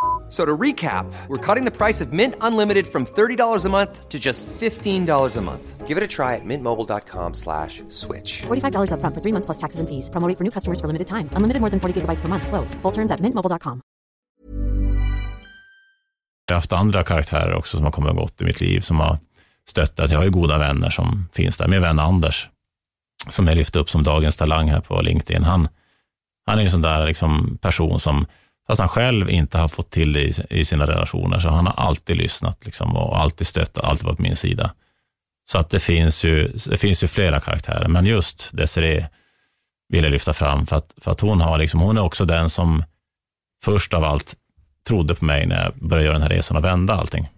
D: So to recap, we're cutting the price of Mint Unlimited from $30 a month to just $15 a month. Give it a try at mintmobile.com slash switch.
E: $45 up front for three months plus taxes and fees. Promoting for new customers for limited time. Unlimited more than 40 gigabytes per month. Slows. Full terms at mintmobile.com.
C: Jag har haft andra karaktärer också som har kommit och gått i mitt liv som har stöttat. Jag har ju goda vänner som finns där. Min vän Anders, som jag lyfte upp som dagens talang här på LinkedIn, han, han är en sån där liksom person som Fast han själv inte har fått till det i, i sina relationer, så han har alltid lyssnat liksom, och alltid stöttat, alltid varit på min sida. Så att det finns ju, det finns ju flera karaktärer, men just Desiree vill jag lyfta fram, för att, för att hon, har liksom, hon är också den som först av allt trodde på mig när jag började göra den här resan och vända allting.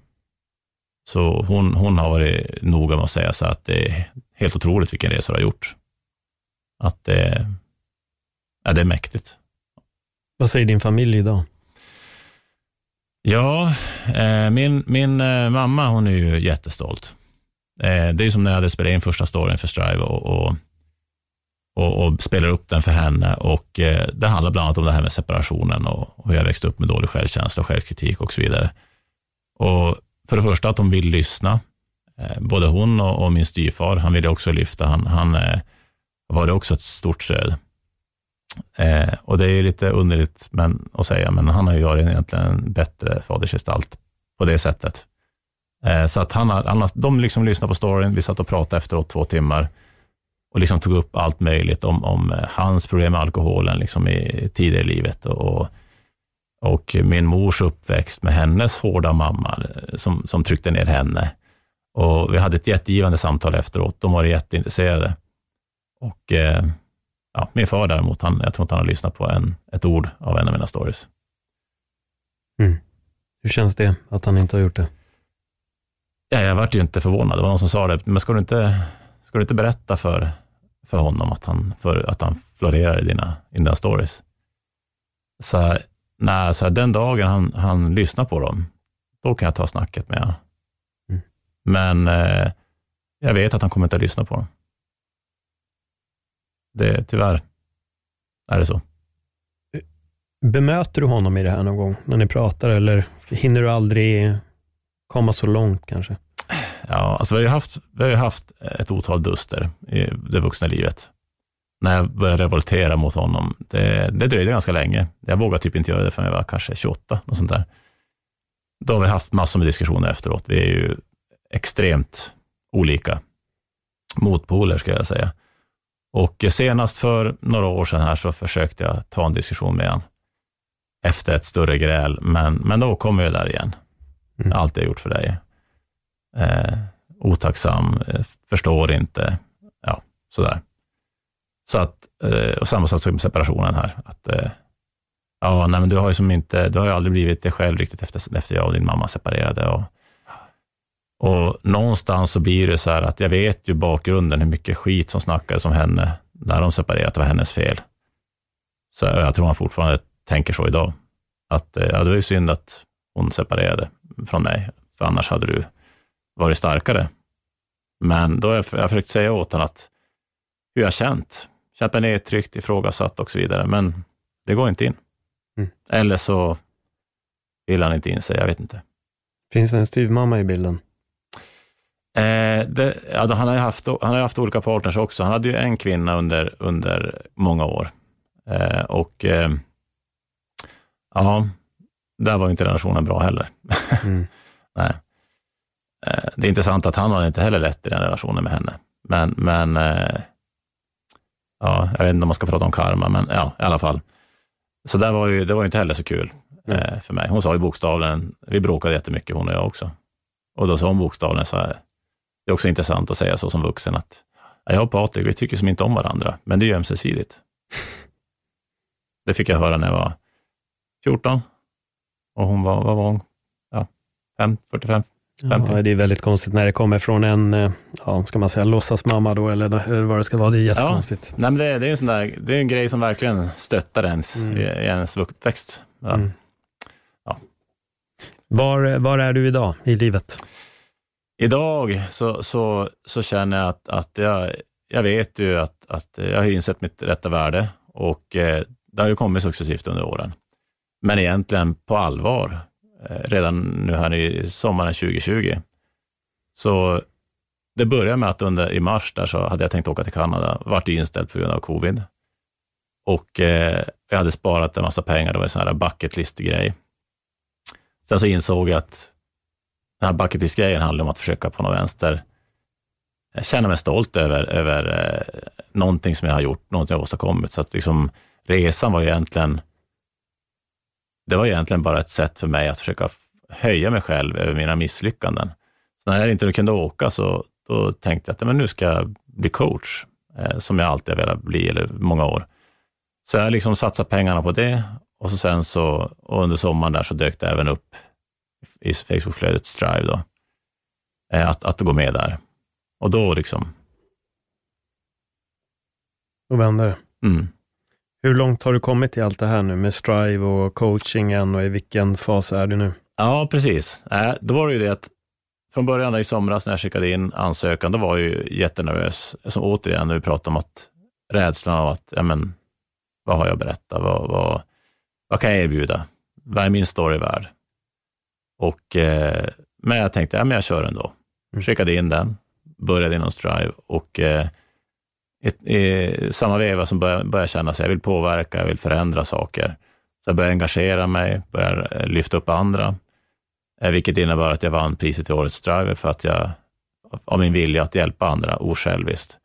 C: Så hon, hon har varit noga med att säga så att det är helt otroligt vilken resa du har gjort. Att det, ja, det är mäktigt.
B: Vad säger din familj idag?
C: Ja, eh, min, min eh, mamma hon är ju jättestolt. Eh, det är som när jag hade spelat in första storyn för Strive och, och, och, och spelar upp den för henne. Och Det handlar bland annat om det här med separationen och hur jag växte upp med dålig självkänsla och självkritik och så vidare. Och För det första att hon vill lyssna. Både hon och, och min styvfar, han ville också lyfta. Han, han var det också ett stort stöd. Eh, och det är ju lite underligt men, att säga, men han har ju varit egentligen en bättre fadersgestalt på det sättet. Eh, så att han har, han har, de liksom lyssnade på storyn, vi satt och pratade efteråt två timmar och liksom tog upp allt möjligt om, om eh, hans problem med alkoholen liksom i, tidigare i livet och, och min mors uppväxt med hennes hårda mamma eh, som, som tryckte ner henne. Och vi hade ett jättegivande samtal efteråt. De var jätteintresserade. Och eh, ja, min far däremot, han, jag tror inte han har lyssnat på en, ett ord av en av mina stories.
B: Mm. Hur känns det att han inte har gjort det?
C: Ja, jag vart ju inte förvånad. Det var någon som sa det, men ska du inte, ska du inte berätta för, för honom att han, för, att han florerar i dina, i dina stories? Så, nej, så den dagen han, han lyssnar på dem, då kan jag ta snacket med honom. Mm. Men eh, jag vet att han kommer inte att lyssna på dem. Det, tyvärr är det så.
B: Bemöter du honom i det här någon gång, när ni pratar, eller hinner du aldrig komma så långt kanske?
C: Ja, alltså vi har haft, vi har haft ett otal duster i det vuxna livet. När jag började revoltera mot honom, det, det dröjde ganska länge. Jag vågade typ inte göra det förrän jag var kanske 28, något sånt där. Då har vi haft massor med diskussioner efteråt. Vi är ju extremt olika motpoler, ska jag säga. Och senast för några år sedan här så försökte jag ta en diskussion med honom efter ett större gräl, men, men då kommer jag där igen. Mm. Allt jag gjort för dig. Eh, otacksam, eh, förstår inte, ja, sådär. Så att, eh, och samma sak som separationen här. Att, eh, ja, nej, men du har ju som inte, du har ju aldrig blivit dig själv riktigt efter, efter jag och din mamma separerade. Och, och någonstans så blir det så här att jag vet ju bakgrunden, hur mycket skit som snackades om henne när de separerade, att det var hennes fel. Så jag tror han fortfarande tänker så idag. Att eh, ja, det var ju synd att hon separerade från mig, för annars hade du varit starkare. Men då har jag, jag försökt säga åt honom att hur jag känt, känt mig nedtryckt, ifrågasatt och så vidare, men det går inte in. Mm. Eller så vill han inte inse, jag vet inte.
B: Finns det en styvmamma i bilden?
C: Eh, det, ja, han, har haft, han har haft olika partners också. Han hade ju en kvinna under, under många år. Eh, och eh, ja, där var inte relationen bra heller. Mm. Nej. Eh, det är intressant att han har inte heller lätt i den relationen med henne. Men, men eh, ja, jag vet inte om man ska prata om karma, men ja, i alla fall. Så där var ju, det var ju inte heller så kul mm. för mig. Hon sa ju bokstavligen, vi bråkade jättemycket hon och jag också. Och då sa hon bokstavligen så här, det är också intressant att säga så som vuxen att jag och Patrik, vi tycker som inte om varandra, men det är ju ömsesidigt. Det fick jag höra när jag var 14 och hon var, vad var hon? Ja, 5, 45, 50.
B: Ja, det är väldigt konstigt när det kommer från en, eh, ja, ska man säga låtsasmamma då, eller, eller vad det ska vara. Det är jättekonstigt.
C: Ja, nej, men det, det är en sån där, det är en grej som verkligen stöttar ens mm. i, i ens uppväxt. Ja. Mm.
B: Ja. Var, var är du idag i livet?
C: Idag så, så, så känner jag att, att jag, jag vet ju att, att jag har insett mitt rätta värde och eh, det har ju kommit successivt under åren. Men egentligen på allvar, eh, redan nu här i sommaren 2020. Så det började med att under, i mars där så hade jag tänkt åka till Kanada, vart inställd på grund av covid. Och eh, jag hade sparat en massa pengar, det var en sån här bucket list-grej. Sen så insåg jag att den här bucket list-grejen handlar om att försöka på något vänster eh, känna mig stolt över, över eh, någonting som jag har gjort, någonting jag har åstadkommit. Så att liksom, resan var egentligen, det var egentligen bara ett sätt för mig att försöka höja mig själv över mina misslyckanden. Så när jag inte kunde åka så då tänkte jag att men nu ska jag bli coach, eh, som jag alltid har velat bli, eller många år. Så jag liksom satsade pengarna på det och så sen så, och under sommaren där så dök det även upp i Facebookflödet Strive då, eh, att, att gå med där. Och då liksom...
B: Då vände det. Mm. Hur långt har du kommit i allt det här nu med Strive och coachingen och i vilken fas är du nu?
C: Ja, precis. Äh, då var det ju det att från början i somras när jag skickade in ansökan, då var jag ju jättenervös. Som återigen, när vi pratar om att rädslan av att, ja men, vad har jag att berätta? Vad, vad, vad kan jag erbjuda? Vad är min story värd? Och, eh, men jag tänkte, ja men jag kör ändå. Mm. Skickade in den, började inom Strive och eh, i, i samma veva som började, började känna att jag vill påverka, jag vill förändra saker. Så jag började engagera mig, började eh, lyfta upp andra, eh, vilket innebar att jag vann priset till Årets Driver för att jag, av min vilja att hjälpa andra osjälviskt.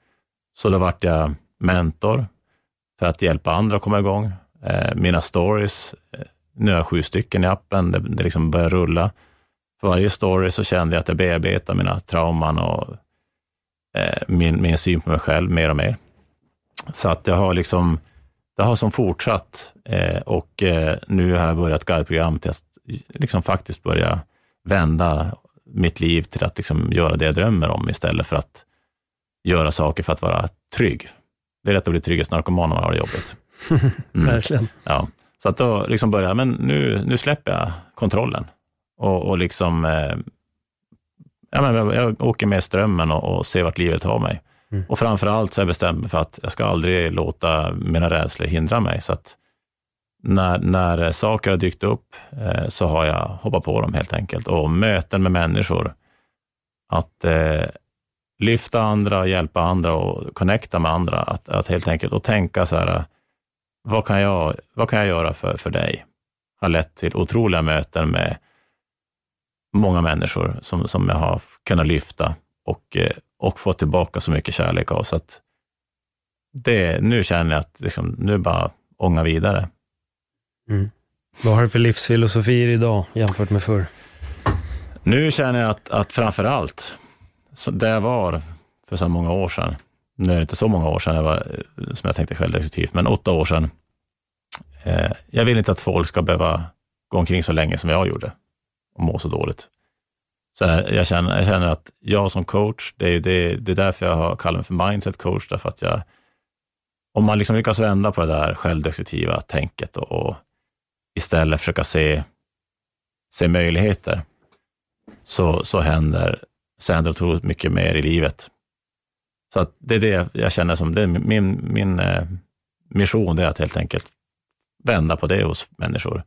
C: Så då vart jag mentor för att hjälpa andra att komma igång. Eh, mina stories, nu har jag sju stycken i appen, det, det liksom börjar rulla. För varje story så kände jag att jag bearbetar mina trauman och Eh, min, min syn på mig själv mer och mer. Så att jag har liksom, det har som fortsatt eh, och eh, nu har jag börjat guideprogram till att liksom faktiskt börja vända mitt liv till att liksom göra det jag drömmer om istället för att göra saker för att vara trygg. Det är lätt att bli trygghetsnarkoman när man har det jobbigt.
B: Mm. Verkligen.
C: Ja. Så att då liksom börjar men nu, nu släpper jag kontrollen och, och liksom eh, ja, men jag, jag åker med strömmen och, och ser vart livet har mig. Mm. Och framför allt så har jag bestämt mig för att jag ska aldrig låta mina rädslor hindra mig. Så att när, när saker har dykt upp eh, så har jag hoppat på dem helt enkelt. Och möten med människor att eh, lyfta andra, hjälpa andra och connecta med andra. Att, att helt enkelt och tänka så här, vad kan jag, vad kan jag göra för, för dig? Har lett till otroliga möten med många människor som, som jag har kunnat lyfta och, eh, och få tillbaka så mycket kärlek av. Så att det, nu känner jag att liksom, nu bara ånga vidare.
B: Mm. Vad har du för livsfilosofier idag jämfört med förr?
C: Nu känner jag att, att framför allt, där jag var för så många år sedan, nu är det inte så många år sedan jag var, som jag tänkte självdestruktivt, men åtta år sedan. Eh, jag vill inte att folk ska behöva gå omkring så länge som jag gjorde och må så dåligt. Så jag, känner, jag känner att jag som coach, det är, det, det är därför jag har kallat mig för mindset coach, därför att jag, om man liksom lyckas vända på det där självdestruktiva tänket och, och istället försöka se, se möjligheter, så, så, händer, så händer otroligt mycket mer i livet. Så att det är det jag känner som det är min, min eh, mission, det är att helt enkelt vända på det hos människor.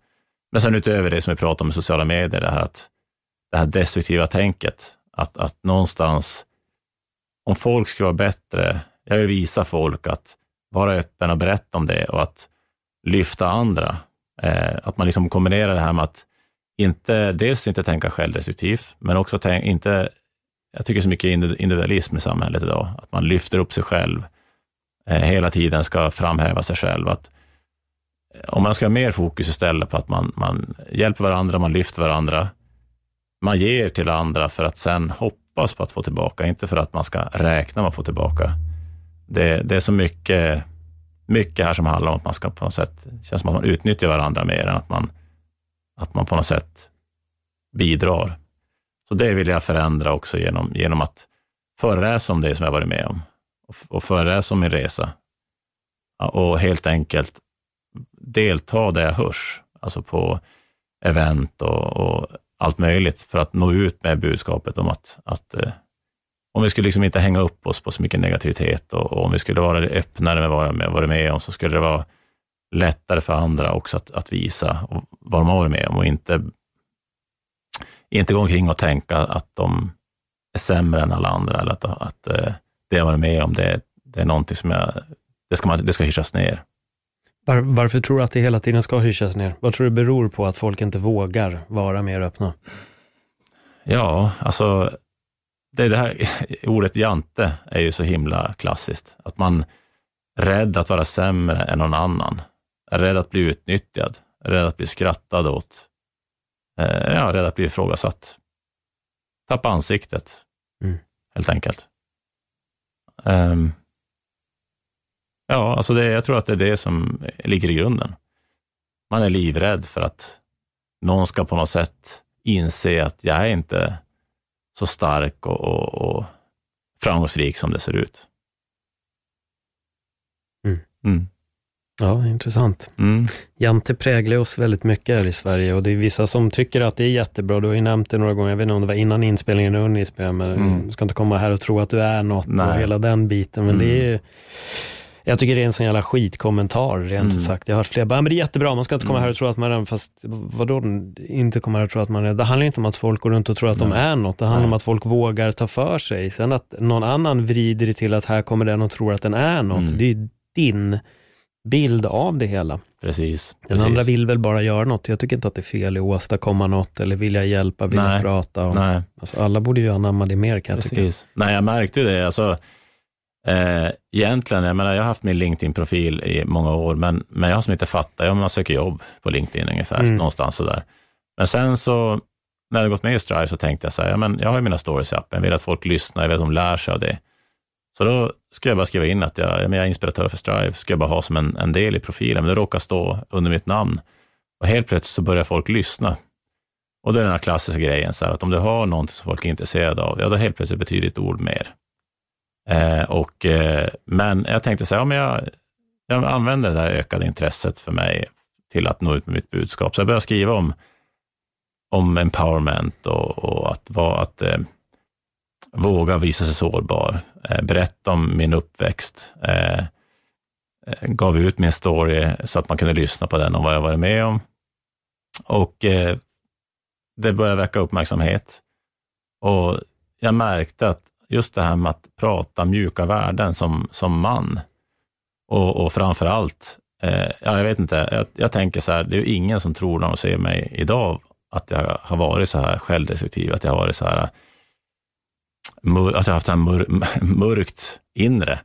C: Men sen utöver det som vi pratar om i sociala medier, det här, att, det här destruktiva tänket, att, att någonstans, om folk ska vara bättre, jag vill visa folk att vara öppen och berätta om det och att lyfta andra. Eh, att man liksom kombinerar det här med att inte, dels inte tänka självdestruktivt, men också tänk, inte, jag tycker så mycket individualism i samhället idag, att man lyfter upp sig själv, eh, hela tiden ska framhäva sig själv. Att, eh, Eh, om man ska ha mer fokus istället på att man, man hjälper varandra, man lyfter varandra, man ger till andra för att sen hoppas på att få tillbaka, inte för att man ska räkna med att få tillbaka. Det, det är så mycket, mycket här som handlar om att man ska på något sätt, känns som att man utnyttjar varandra mer än att man att man på något sätt bidrar. Så det vill jag förändra också genom, genom att föreläsa om det som jag varit med om och, och föreläsa om min resa. Och helt enkelt delta där jag hörs, alltså på event och, och, allt möjligt för att nå ut med budskapet om att, att eh, om vi skulle liksom inte hänga upp oss på så mycket negativitet och, och om vi skulle vara öppnare med vad vi varit med om, så skulle det vara lättare för andra också att, att visa vad de har varit med om och inte, inte gå omkring och tänka att de är sämre än alla andra eller att, att eh, det jag varit med om, det, det är någonting som jag, det ska, man, det ska hyschas ner.
B: Var, varför tror du att det hela tiden ska hyschas ner? Vad tror du beror på att folk inte vågar vara mer öppna?
C: Ja, alltså det, det här ordet jante är ju så himla klassiskt. Att man är rädd att vara sämre än någon annan är rädd att bli utnyttjad, är rädd att bli skrattad åt, eh, ja, rädd att bli ifrågasatt. Tappa ansiktet, mm. helt enkelt. Um, ja, alltså det, jag tror att det är det som ligger i grunden. Man är livrädd för att någon ska på något sätt inse att jag är inte så stark och, och, och framgångsrik som det ser ut.
B: Mm. Mm. Ja, intressant. Mm. Jante präglar oss väldigt mycket här i Sverige och det är vissa som tycker att det är jättebra. Du har ju nämnt det några gånger, jag vet inte om det var innan inspelningen eller under inspelningen, men mm. du ska inte komma här och tro att du är något Nej. och hela den biten. Men mm. det är jag tycker det är en sån jävla skitkommentar rent mm. sagt. Jag har hört flera bara, men det är jättebra, man ska inte komma mm. här och tro att man är, fast vadå, inte komma här och tro att man är, det handlar inte om att folk går runt och tror att Nej. de är något, det handlar Nej. om att folk vågar ta för sig. Sen att någon annan vrider det till att här kommer den och tror att den är något, mm. det är din bild av det hela.
C: Precis.
B: Den
C: precis.
B: andra vill väl bara göra något. Jag tycker inte att det är fel att åstadkomma något eller vilja hjälpa, vilja Nej. prata. Och, Nej. Alltså, alla borde ju anamma det mer kan precis. jag tycka.
C: Nej, jag märkte ju det. Alltså, eh, egentligen, jag menar, jag har haft min LinkedIn-profil i många år, men, men jag har som inte fattat, ja, man söker jobb på LinkedIn ungefär, mm. någonstans sådär. Men sen så, när jag gått med i Strive så tänkte jag så här, ja, men jag har ju mina stories i appen, jag vill att folk lyssnar, jag vill att de lär sig av det. Så då ska jag bara skriva in att jag, jag är inspiratör för Strive, ska jag bara ha som en, en del i profilen, men det råkar stå under mitt namn. Och helt plötsligt så börjar folk lyssna. Och det är den här klassiska grejen, så här, att om du har någonting som folk är intresserade av, ja då helt plötsligt betyder ditt ord mer. Eh, och, eh, men jag tänkte så här, ja, men jag, jag använder det där ökade intresset för mig till att nå ut med mitt budskap. Så jag började skriva om, om empowerment och, och att, var, att eh, våga visa sig sårbar, eh, berätta om min uppväxt, eh, eh, gav ut min story så att man kunde lyssna på den och vad jag varit med om. Och eh, det började väcka uppmärksamhet. Och jag märkte att just det här med att prata mjuka värden som, som man och, och framför allt, eh, ja, jag vet inte, jag, jag, tänker så här, det är ju ingen som tror när de ser mig idag att jag har varit så här självdestruktiv, att jag har varit så här, eh, mör, att jag har haft så här mör, mörkt inre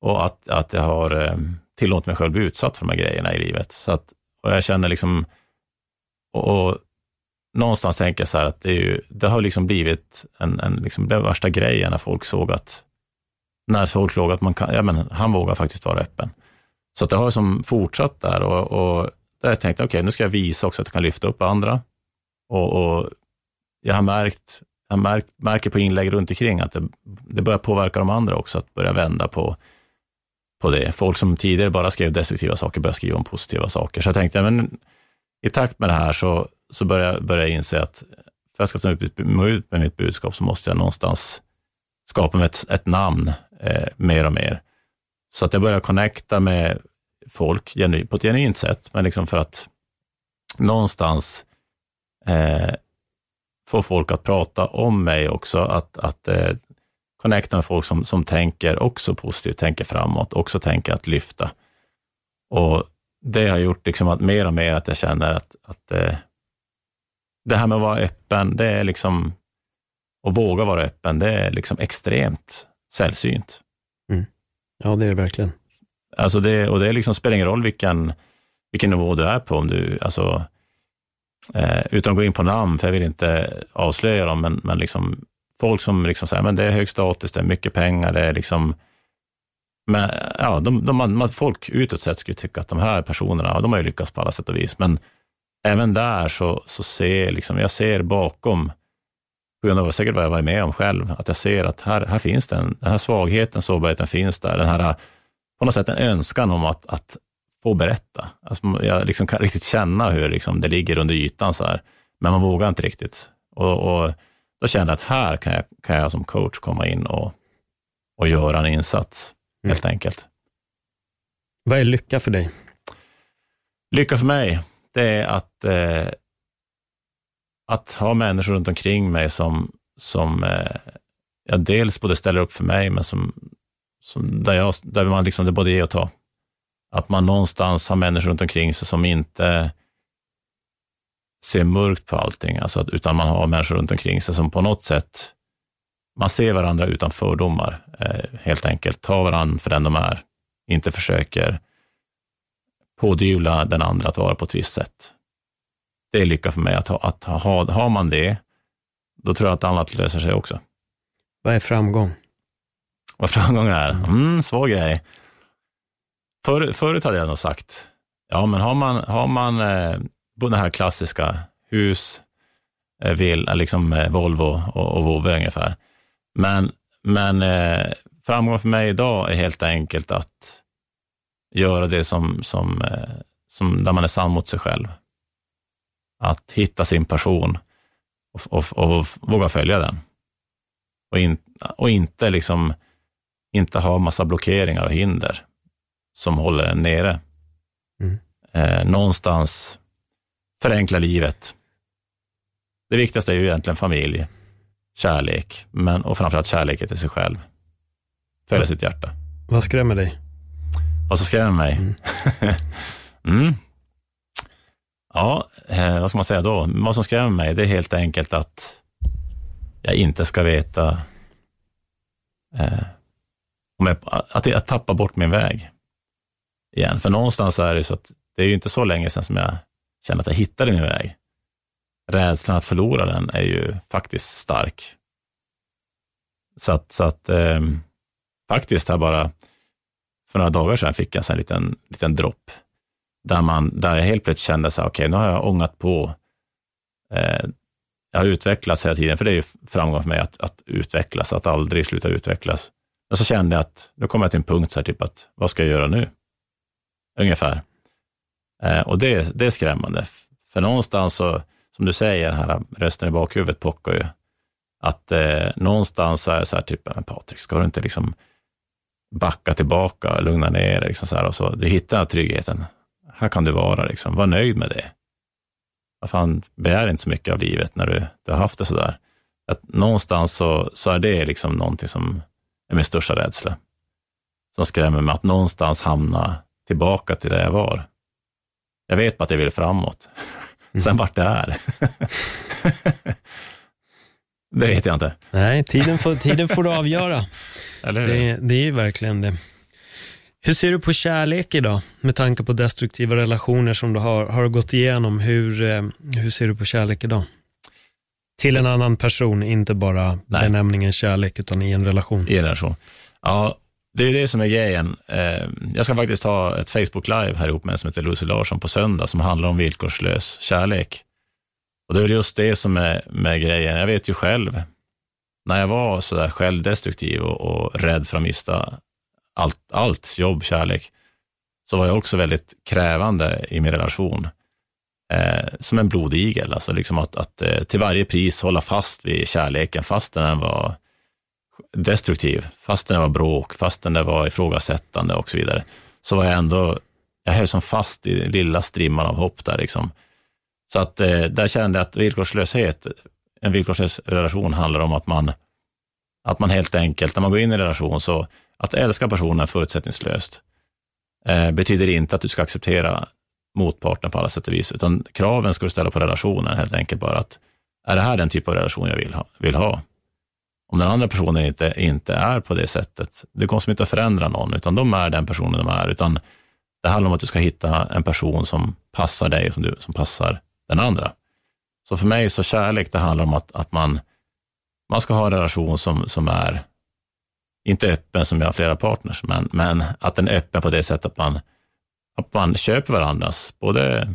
C: och att, att jag har eh, tillåtit mig själv bli utsatt för de här grejerna i livet. Så att, och jag känner liksom, och, och någonstans tänker jag så här att det, ju, det har liksom blivit en, en liksom, den värsta grejen när folk såg att, när folk såg att man kan, ja men han vågar faktiskt vara öppen. Så att det har som fortsatt där och, och där jag tänkte, okej, okay, nu ska jag visa också att jag kan lyfta upp andra. Och, och jag har märkt, jag märkt, märker på inlägg runt omkring att det, det börjar påverka de andra också, att börja vända på, på det. Folk som tidigare bara skrev destruktiva saker börjar skriva om positiva saker. Så jag tänkte, men i takt med det här så, så börjar, börjar jag inse att för att jag ska nå ut med mitt budskap så måste jag någonstans skapa mig ett, ett namn eh, mer och mer. Så att jag börjar connecta med folk på ett genuint sätt, men liksom för att någonstans eh, få folk att prata om mig också, att, att eh, connecta med folk som, som tänker också positivt, tänker framåt, också tänker att lyfta. Och det har gjort liksom att mer och mer att jag känner att, att eh, det här med att vara öppen, det är liksom, och våga vara öppen, det är liksom extremt sällsynt.
B: Mm. Ja, det är det verkligen.
C: Alltså det, och det liksom spelar ingen roll vilken, vilken nivå du är på, om du, alltså, eh, utan att gå in på namn, för jag vill inte avslöja dem, men, men liksom, folk som liksom säger, men det är hög status, det är mycket pengar, det är liksom, men, ja, de, de, man, folk utåt sett skulle tycka att de här personerna, de har ju lyckats på alla sätt och vis, men även där så, så ser liksom, jag ser bakom, på grund av säkert vad jag varit med om själv, att jag ser att här, här finns den, den här svagheten, sårbarheten finns där, den här, på något sätt en önskan om att, att få berätta. Alltså, jag liksom kan riktigt känna hur liksom det ligger under ytan så här, men man vågar inte riktigt. Och, och då kände jag att här kan jag, kan jag som coach komma in och, och göra en insats, mm. helt enkelt.
B: Vad är lycka för dig?
C: Lycka för mig, det är att, eh, att ha människor runt omkring mig som, som eh, ja, dels både ställer upp för mig, men som, som där, jag, där man liksom, det både ger och ta. Att man någonstans har människor runt omkring sig som inte ser mörkt på allting, alltså att, utan man har människor runt omkring sig som på något sätt, man ser varandra utan fördomar, eh, helt enkelt. Tar varandra för den de är, inte försöker pådyvla den andra att vara på ett visst sätt. Det är lycka för mig. Att ha, att ha, har man det, då tror jag att annat löser sig också.
B: Vad är framgång?
C: Vad framgång är? Mm, svår grej. För, förut hade jag nog sagt, ja men har man, har man eh, den här klassiska hus, eh, vill, eh, liksom eh, Volvo och, och Vove ungefär. Men, men eh, framgång för mig idag är helt enkelt att göra det som, som, eh, som där man är sann mot sig själv. Att hitta sin passion och, och, och våga följa den. Och, in, och inte, liksom, inte ha massa blockeringar och hinder som håller en nere. Mm. Eh, någonstans förenkla livet. Det viktigaste är ju egentligen familj, kärlek, men, och framförallt kärleken till sig själv. Följa ja. sitt hjärta.
B: Vad skrämmer dig?
C: Vad som skrämmer mig? Mm. mm. Ja, eh, vad ska man säga då? Vad som skrämmer mig, det är helt enkelt att jag inte ska veta eh, om jag, att jag tappar bort min väg igen. För någonstans är det så att det är ju inte så länge sedan som jag kände att jag hittade min väg. Rädslan att förlora den är ju faktiskt stark. Så att, så att eh, faktiskt här bara för några dagar sedan fick jag en liten, liten dropp där, man, där jag helt plötsligt kände så okej, okay, nu har jag ångat på. Eh, jag har utvecklats hela tiden, för det är ju framgång för mig att, att utvecklas, att aldrig sluta utvecklas. Men så kände jag att nu kommer jag till en punkt, så här, typ att vad ska jag göra nu? Ungefär. Eh, och det, det är skrämmande, för någonstans så, som du säger, den här rösten i bakhuvudet pockar ju. Att eh, någonstans är det så här, typ, men Patrik, ska du inte liksom backa tillbaka, lugna ner dig. Liksom så här, och så, du hittar tryggheten. Här kan du vara, liksom. var nöjd med det. Vad fan, begär inte så mycket av livet när du, du har haft det så där. Att någonstans så, så är det liksom någonting som är min största rädsla. Som skrämmer mig, att någonstans hamna tillbaka till där jag var. Jag vet bara att jag vill framåt. Mm. Sen vart det är. det vet jag inte.
B: Nej, tiden får, tiden får du avgöra. Eller det, det är ju verkligen det. Hur ser du på kärlek idag, med tanke på destruktiva relationer som du har, har gått igenom? Hur, eh, hur ser du på kärlek idag? Till en annan person, inte bara Nej. benämningen kärlek, utan i en relation.
C: I en relation. Ja, det är det som är grejen. Eh, jag ska faktiskt ha ett Facebook Live här ihop med en som heter Lucy Larsson på söndag, som handlar om villkorslös kärlek. Och det är just det som är med grejen. Jag vet ju själv, när jag var så där självdestruktiv och, och rädd för att mista allt, allt, jobb, kärlek, så var jag också väldigt krävande i min relation. Eh, som en blodigel, alltså liksom att, att eh, till varje pris hålla fast vid kärleken, fastän den var destruktiv, fastän det var bråk, fastän det var ifrågasättande och så vidare, så var jag ändå, jag höll som fast i lilla strimman av hopp där liksom. Så att eh, där kände jag att villkorslöshet, en villkorslös relation handlar om att man, att man helt enkelt, när man går in i en relation, så att älska personen förutsättningslöst eh, betyder inte att du ska acceptera motparten på alla sätt och vis, utan kraven ska du ställa på relationen helt enkelt bara att är det här den typ av relation jag vill ha? Vill ha? Om den andra personen inte, inte är på det sättet, det kommer inte att förändra någon, utan de är den personen de är, utan det handlar om att du ska hitta en person som passar dig och som, du, som passar den andra. Så för mig så kärlek, det handlar om att, att man, man ska ha en relation som, som är, inte öppen som jag har flera partners, men, men att den är öppen på det sättet att man, att man köper varandras både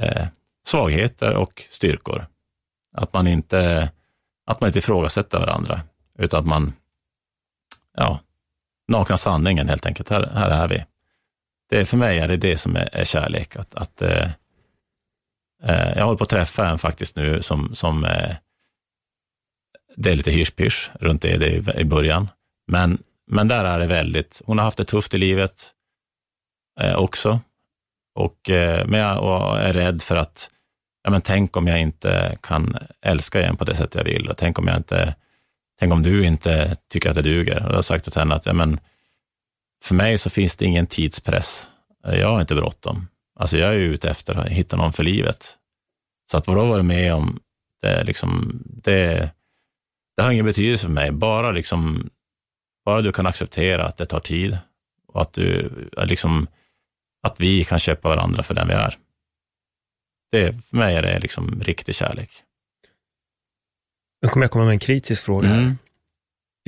C: eh, svagheter och styrkor. Att man inte, att man inte ifrågasätter varandra, utan att man, ja, nakna sanningen helt enkelt. Här, här är vi. Det, för mig är det det som är, är kärlek. Att, att eh, Eh, jag håller på att träffa en faktiskt nu som, som eh, det är lite hysch runt det, det i början. Men, men där är det väldigt, hon har haft det tufft i livet eh, också. Och, eh, men jag och är rädd för att, ja men tänk om jag inte kan älska igen på det sätt jag vill och tänk om jag inte, tänk om du inte tycker att det duger. Och jag har sagt till henne att, ja men, för mig så finns det ingen tidspress. Jag har inte bråttom. Alltså jag är ute efter att hitta någon för livet. Så att vad du har varit med om, det, liksom, det, det har ingen betydelse för mig. Bara, liksom, bara du kan acceptera att det tar tid och att, du, liksom, att vi kan köpa varandra för den vi är. Det, för mig är det liksom riktig kärlek.
B: Nu kommer jag komma med en kritisk fråga. Mm.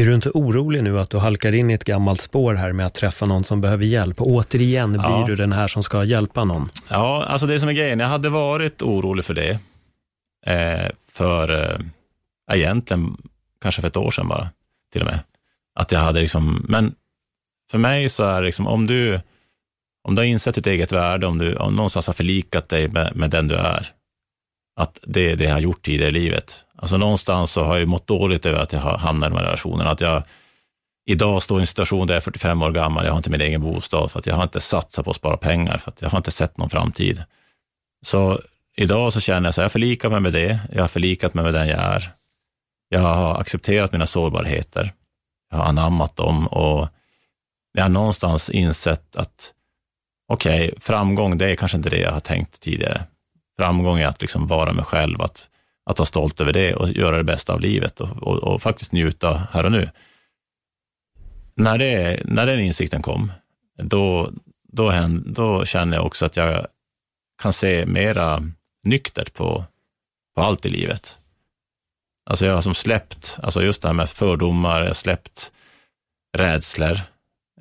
B: Är du inte orolig nu att du halkar in i ett gammalt spår här med att träffa någon som behöver hjälp? Och återigen blir ja. du den här som ska hjälpa någon.
C: Ja, alltså det som är grejen, jag hade varit orolig för det. Eh, för, eh, egentligen kanske för ett år sedan bara, till och med. Att jag hade liksom, men för mig så är det liksom, om du, om du har insett ditt eget värde, om du om någonstans har förlikat dig med, med den du är, att det är det jag har gjort tidigare i livet. Alltså någonstans så har jag mått dåligt över att jag har hamnat i de här relationerna. Att jag idag står i en situation där jag är 45 år gammal, jag har inte min egen bostad, för att jag har inte satsat på att spara pengar, för att jag har inte sett någon framtid. Så idag så känner jag så här, jag förlikar mig med det, jag har förlikat mig med den jag är. Jag har accepterat mina sårbarheter, jag har anammat dem och jag har någonstans insett att okej, okay, framgång, det är kanske inte det jag har tänkt tidigare. Framgång är att liksom vara mig själv, att, att vara stolt över det och göra det bästa av livet och, och, och faktiskt njuta här och nu. När, det, när den insikten kom, då, då, då känner jag också att jag kan se mera nyktert på, på allt i livet. Alltså jag har som släppt, alltså just det här med fördomar, jag har släppt rädslor.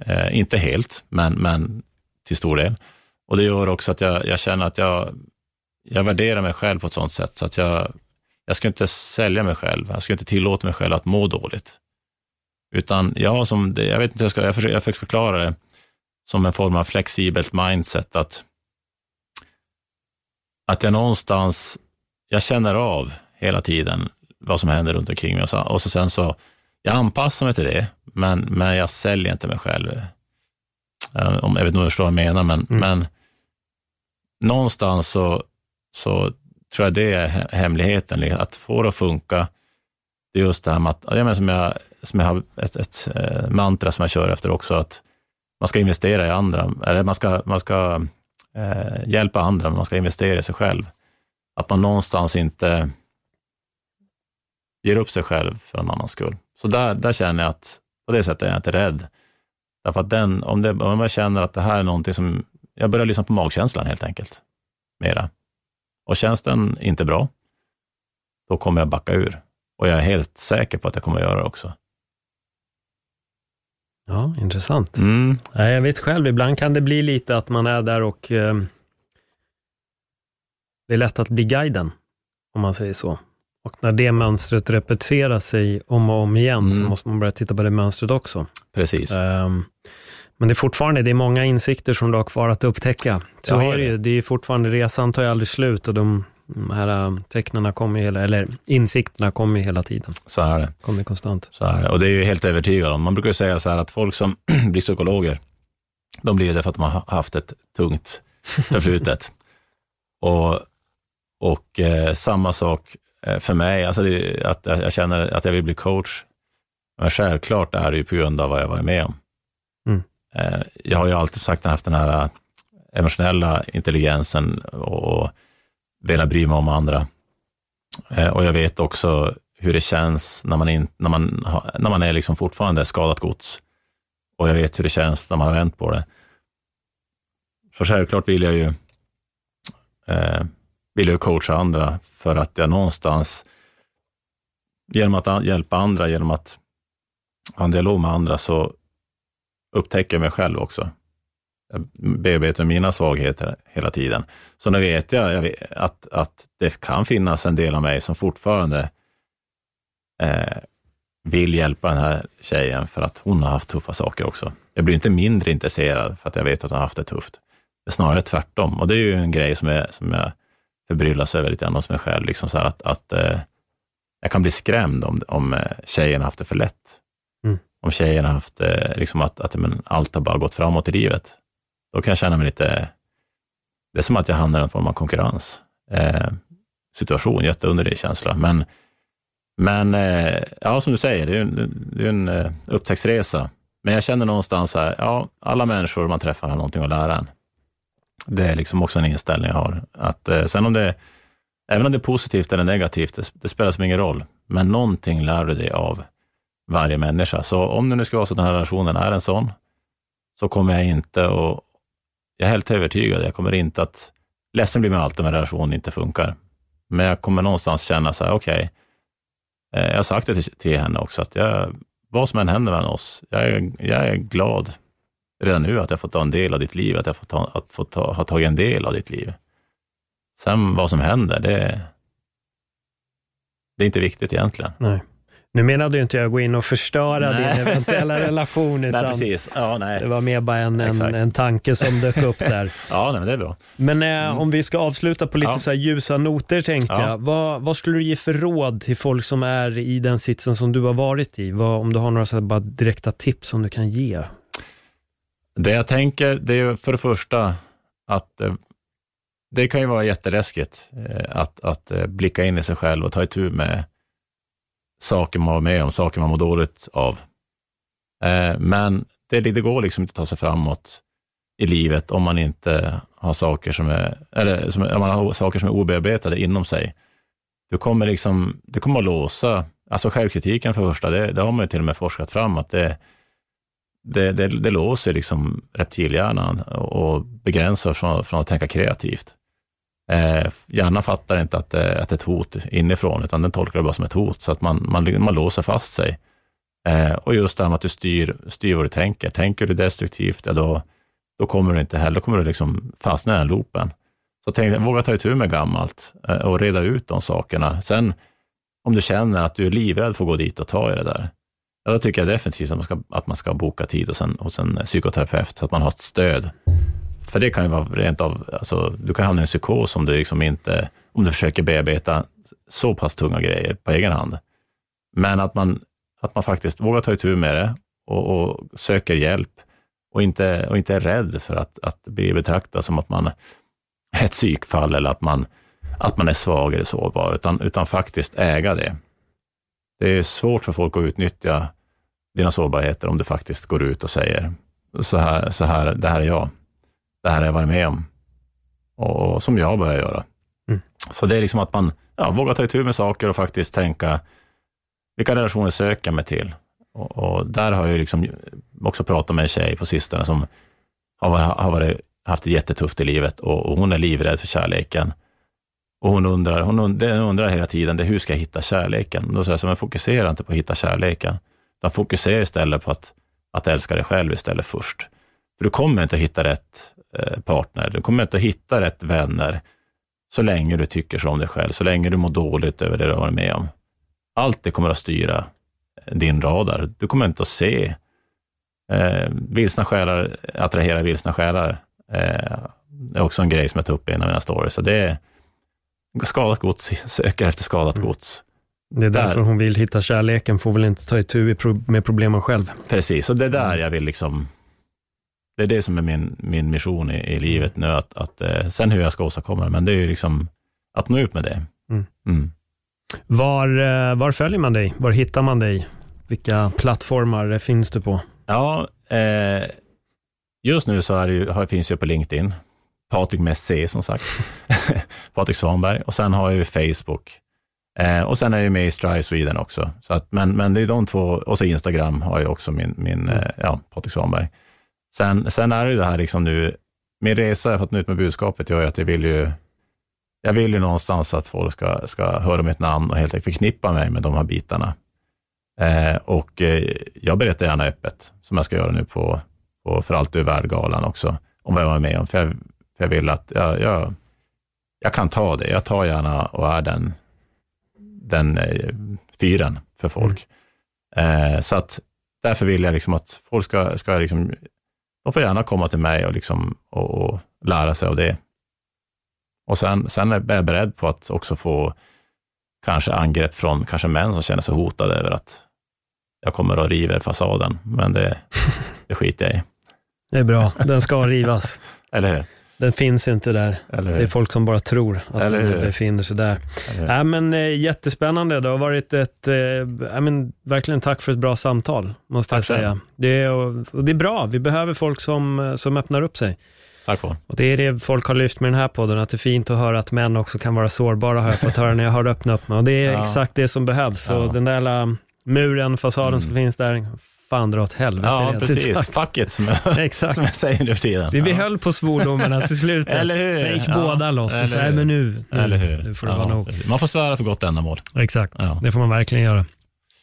C: Eh, inte helt, men, men till stor del. Och det gör också att jag, jag känner att jag jag värderar mig själv på ett sånt sätt så att jag, jag ska inte sälja mig själv. Jag ska inte tillåta mig själv att må dåligt. Utan jag har som, jag vet inte, jag, ska, jag, försöker, jag försöker förklara det som en form av flexibelt mindset, att, att jag någonstans, jag känner av hela tiden vad som händer runt omkring mig och så, och så sen så, jag anpassar mig till det, men, men jag säljer inte mig själv. Om, jag vet inte om du förstår vad jag menar, men, mm. men någonstans så så tror jag det är hemligheten, liksom, att få det att funka Det är just det här med att, jag menar, som, jag, som jag har ett, ett, eh, mantra som jag kör efter också, att man ska investera i andra, eller man ska, man ska eh, hjälpa andra, men man ska investera i sig själv. Att man någonstans inte ger upp sig själv för en annans skull. Så där, där känner jag att, på det sättet är jag inte rädd. Därför att den, om, det, om jag känner att det här är någonting som, jag börjar lyssna på magkänslan helt enkelt, mera. Och känns den inte bra, då kommer jag backa ur. Och jag är helt säker på att jag kommer göra det också.
B: Ja, intressant. Mm. Jag vet själv, ibland kan det bli lite att man är där och eh, det är lätt att bli guiden, om man säger så. Och när det mönstret repeterar sig om och om igen, mm. så måste man börja titta på det mönstret också.
C: Precis.
B: Um, men det är fortfarande det är många insikter som du har kvar att upptäcka. Så ja, är det ju. Det är fortfarande, resan tar ju aldrig slut och de, de här äh, tecknen kommer hela, eller insikterna kommer hela tiden.
C: Så är det.
B: Kommer konstant.
C: Så är det. Och det är ju helt övertygad om. Man brukar säga så här att folk som blir psykologer, de blir det för att de har haft ett tungt förflutet. och och eh, samma sak Eh, för mig, alltså det, att jag känner att jag vill bli coach. Men självklart är det ju på grund av vad jag varit med om. Eh, jag har ju alltid sagt att jag haft den här eh, emotionella intelligensen och velat bry mig om andra. Eh, och jag vet också hur det känns när man, in, när man, när man är liksom fortfarande skadat gods. Och jag vet hur det känns när man har vänt på det. Så självklart vill jag ju eh, vill jag coacha andra för att jag någonstans, genom att hjälpa andra, genom att ha en dialog med andra, så upptäcker jag mig själv också. Jag bearbetar mina svagheter hela tiden. Så nu vet jag, jag vet att, att det kan finnas en del av mig som fortfarande eh, vill hjälpa den här tjejen för att hon har haft tuffa saker också. Jag blir inte mindre intresserad för att jag vet att hon har haft det tufft. Det är snarare tvärtom. Och det är ju en grej som, är, som jag förbryllas över lite grann hos mig själv. Liksom så att, att eh, jag kan bli skrämd om, om eh, tjejen tjejen haft det för lätt. Om tjejen har haft eh, liksom att, att men, allt har bara gått framåt i livet. Då kan jag känna mig lite, det är som att jag hamnar i en form av konkurrens. Eh, situation, jätteunderlig känsla. Men, men eh, ja, som du säger, det är en, det är en eh, upptäcktsresa. Men jag känner någonstans här, ja, alla människor man träffar har någonting att lära en. Det är liksom också en inställning jag har. Att, eh, sen om det, även om det är positivt eller negativt, det, det spelar som ingen roll. Men någonting lär du dig av varje människa. Så om det nu ska vara så att den här relationen är en sån, så kommer jag inte att, jag är helt övertygad, jag kommer inte att, ledsen blir man alltid om en relation inte funkar. Men jag kommer någonstans känna så här, okej, okay, jag har sagt det till, till henne också, att jag, vad som än händer mellan oss, jag är, jag är glad redan nu att jag fått ta en del av ditt liv, att jag fått ta, att få ta, ha tagit en del av ditt liv. Sen vad som händer, det, det är inte viktigt egentligen.
B: Nej. Nu menade ju inte jag att gå in och förstöra nej. din eventuella relation, utan
C: nej, precis. Ja, nej.
B: det var mer bara en, en, en tanke som dök upp där.
C: ja, nej, men det är bra.
B: Men eh, mm. om vi ska avsluta på lite ja. så ljusa noter tänkte ja. jag. Vad, vad skulle du ge för råd till folk som är i den sitsen som du har varit i? Vad, om du har några så bara direkta tips som du kan ge
C: det jag tänker, det är för det första att eh, det kan ju vara jätteläskigt eh, att, att eh, blicka in i sig själv och ta itu med saker man var med om, saker man mår dåligt av. Eh, men det, det går liksom inte att ta sig framåt i livet om man inte har saker som är, eller som, om man har saker som är obearbetade inom sig. Du kommer liksom, det kommer att låsa, alltså självkritiken för det första, det, det har man ju till och med forskat fram att det, det, det, det låser liksom reptilhjärnan och begränsar från, från att tänka kreativt. Eh, hjärnan fattar inte att det, att det är ett hot inifrån, utan den tolkar det bara som ett hot, så att man, man, man låser fast sig. Eh, och just det här med att du styr, styr vad du tänker. Tänker du destruktivt, ja då, då kommer du inte heller, då kommer du liksom fastna i den loopen. Så tänk, våga ta itu med gammalt eh, och reda ut de sakerna. Sen om du känner att du är livrädd för att gå dit och ta i det där, Ja, då tycker jag definitivt att man ska, att man ska boka tid hos en, hos en psykoterapeut, så att man har ett stöd. För det kan ju vara rent av, alltså, du kan hamna i en psykos om du liksom inte, om du försöker bearbeta så pass tunga grejer på egen hand. Men att man, att man faktiskt vågar ta itu med det och, och söker hjälp och inte, och inte är rädd för att, att bli betraktad som att man är ett psykfall eller att man, att man är svag eller sårbar, utan, utan faktiskt äga det. Det är svårt för folk att utnyttja dina sårbarheter om du faktiskt går ut och säger, så här, så här, det här är jag. Det här har jag varit med om. Och som jag börjar göra. Mm. Så det är liksom att man ja, vågar ta itu med saker och faktiskt tänka, vilka relationer söker jag mig till? Och, och, där har jag liksom också pratat med en tjej på sistone som har, varit, har varit, haft det jättetufft i livet och, och, hon är livrädd för kärleken. Och hon undrar, hon undrar, undrar hela tiden, det, hur ska jag hitta kärleken? Då säger jag så men fokusera inte på att hitta kärleken, utan fokusera istället på att, att älska dig själv istället först. För du kommer inte att hitta rätt partner, du kommer inte att hitta rätt vänner, så länge du tycker så om dig själv, så länge du mår dåligt över det du har varit med om. Allt det kommer att styra din radar. Du kommer inte att se eh, vilsna själar attrahera vilsna själar. Eh, det är också en grej som jag tar upp i en av mina stories. Så det är skadat gods söker efter skadat mm. gods.
B: Det är därför där. hon vill hitta kärleken, får väl inte ta itu med problemen själv.
C: Precis, och det är där mm. jag vill liksom det är det som är min, min mission i, i livet nu, att, att, eh, sen hur jag ska åstadkomma det, men det är ju liksom att nå ut med det. Mm. Mm.
B: Var, eh, var följer man dig? Var hittar man dig? Vilka plattformar finns du på?
C: Ja, eh, just nu så är det ju, finns jag på LinkedIn, Patrik med C som sagt, Patrik Svanberg, och sen har jag ju Facebook. Eh, och sen är jag med i Strive Sweden också. Så att, men, men det är de två, och så Instagram har jag också min, min mm. eh, ja, Patrik Svanberg. Sen, sen är det ju det här liksom nu, min resa, jag har fått nytt med budskapet, gör ju att jag vill ju, jag vill ju någonstans att folk ska, ska höra mitt namn och helt enkelt förknippa mig med de här bitarna. Eh, och eh, jag berättar gärna öppet, som jag ska göra nu på, på För allt du är värd-galan också, om vad jag var med om. För jag, för jag vill att jag, jag, jag kan ta det. Jag tar gärna och är den, den eh, fyren för folk. Mm. Eh, så att därför vill jag liksom att folk ska, ska liksom de får gärna komma till mig och, liksom, och, och lära sig av det. Och sen, sen är jag beredd på att också få kanske angrepp från kanske män som känner sig hotade över att jag kommer och river fasaden, men det, det skiter jag i.
B: Det är bra, den ska rivas.
C: Eller hur?
B: Den finns inte där. Det är folk som bara tror att Eller den befinner sig där. Äh, men, eh, jättespännande, det har varit ett, eh, men, verkligen tack för ett bra samtal, måste tack jag säga. Det är, och, det är bra, vi behöver folk som, eh, som öppnar upp sig.
C: Tack på.
B: Och det är det folk har lyft med den här podden, att det är fint att höra att män också kan vara sårbara, har jag fått höra när jag har öppnat upp mig. Och det är ja. exakt det som behövs. Ja. Och den där muren, fasaden mm. som finns där, fan dra åt helvete.
C: Ja, precis. Fuck it, som jag, Exakt. som jag säger nu för tiden.
B: Vi, vi höll på svordomarna till slut.
C: Eller hur?
B: Sen gick ja. båda loss och sa, men nu,
C: nu, Eller hur?
B: nu får det ja, vara nog.
C: Man får svära för gott ändamål.
B: Exakt, ja. det får man verkligen göra.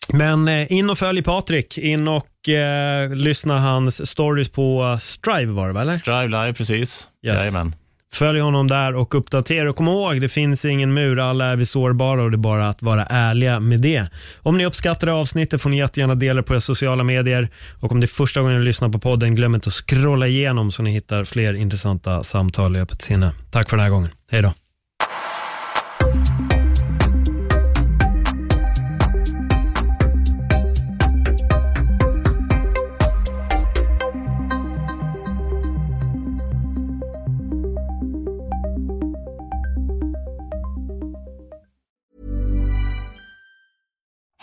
B: Men eh, in och följ Patrik. In och eh, lyssna hans stories på Strive var det va? Eller?
C: Strive live, precis. Yes. Jajamän.
B: Följ honom där och uppdatera. Och kom ihåg, det finns ingen mur, alla är vi sårbara och det är bara att vara ärliga med det. Om ni uppskattar avsnittet får ni jättegärna dela på era sociala medier. Och om det är första gången ni lyssnar på podden, glöm inte att scrolla igenom så ni hittar fler intressanta samtal i öppet sinne. Tack för den här gången. Hej då.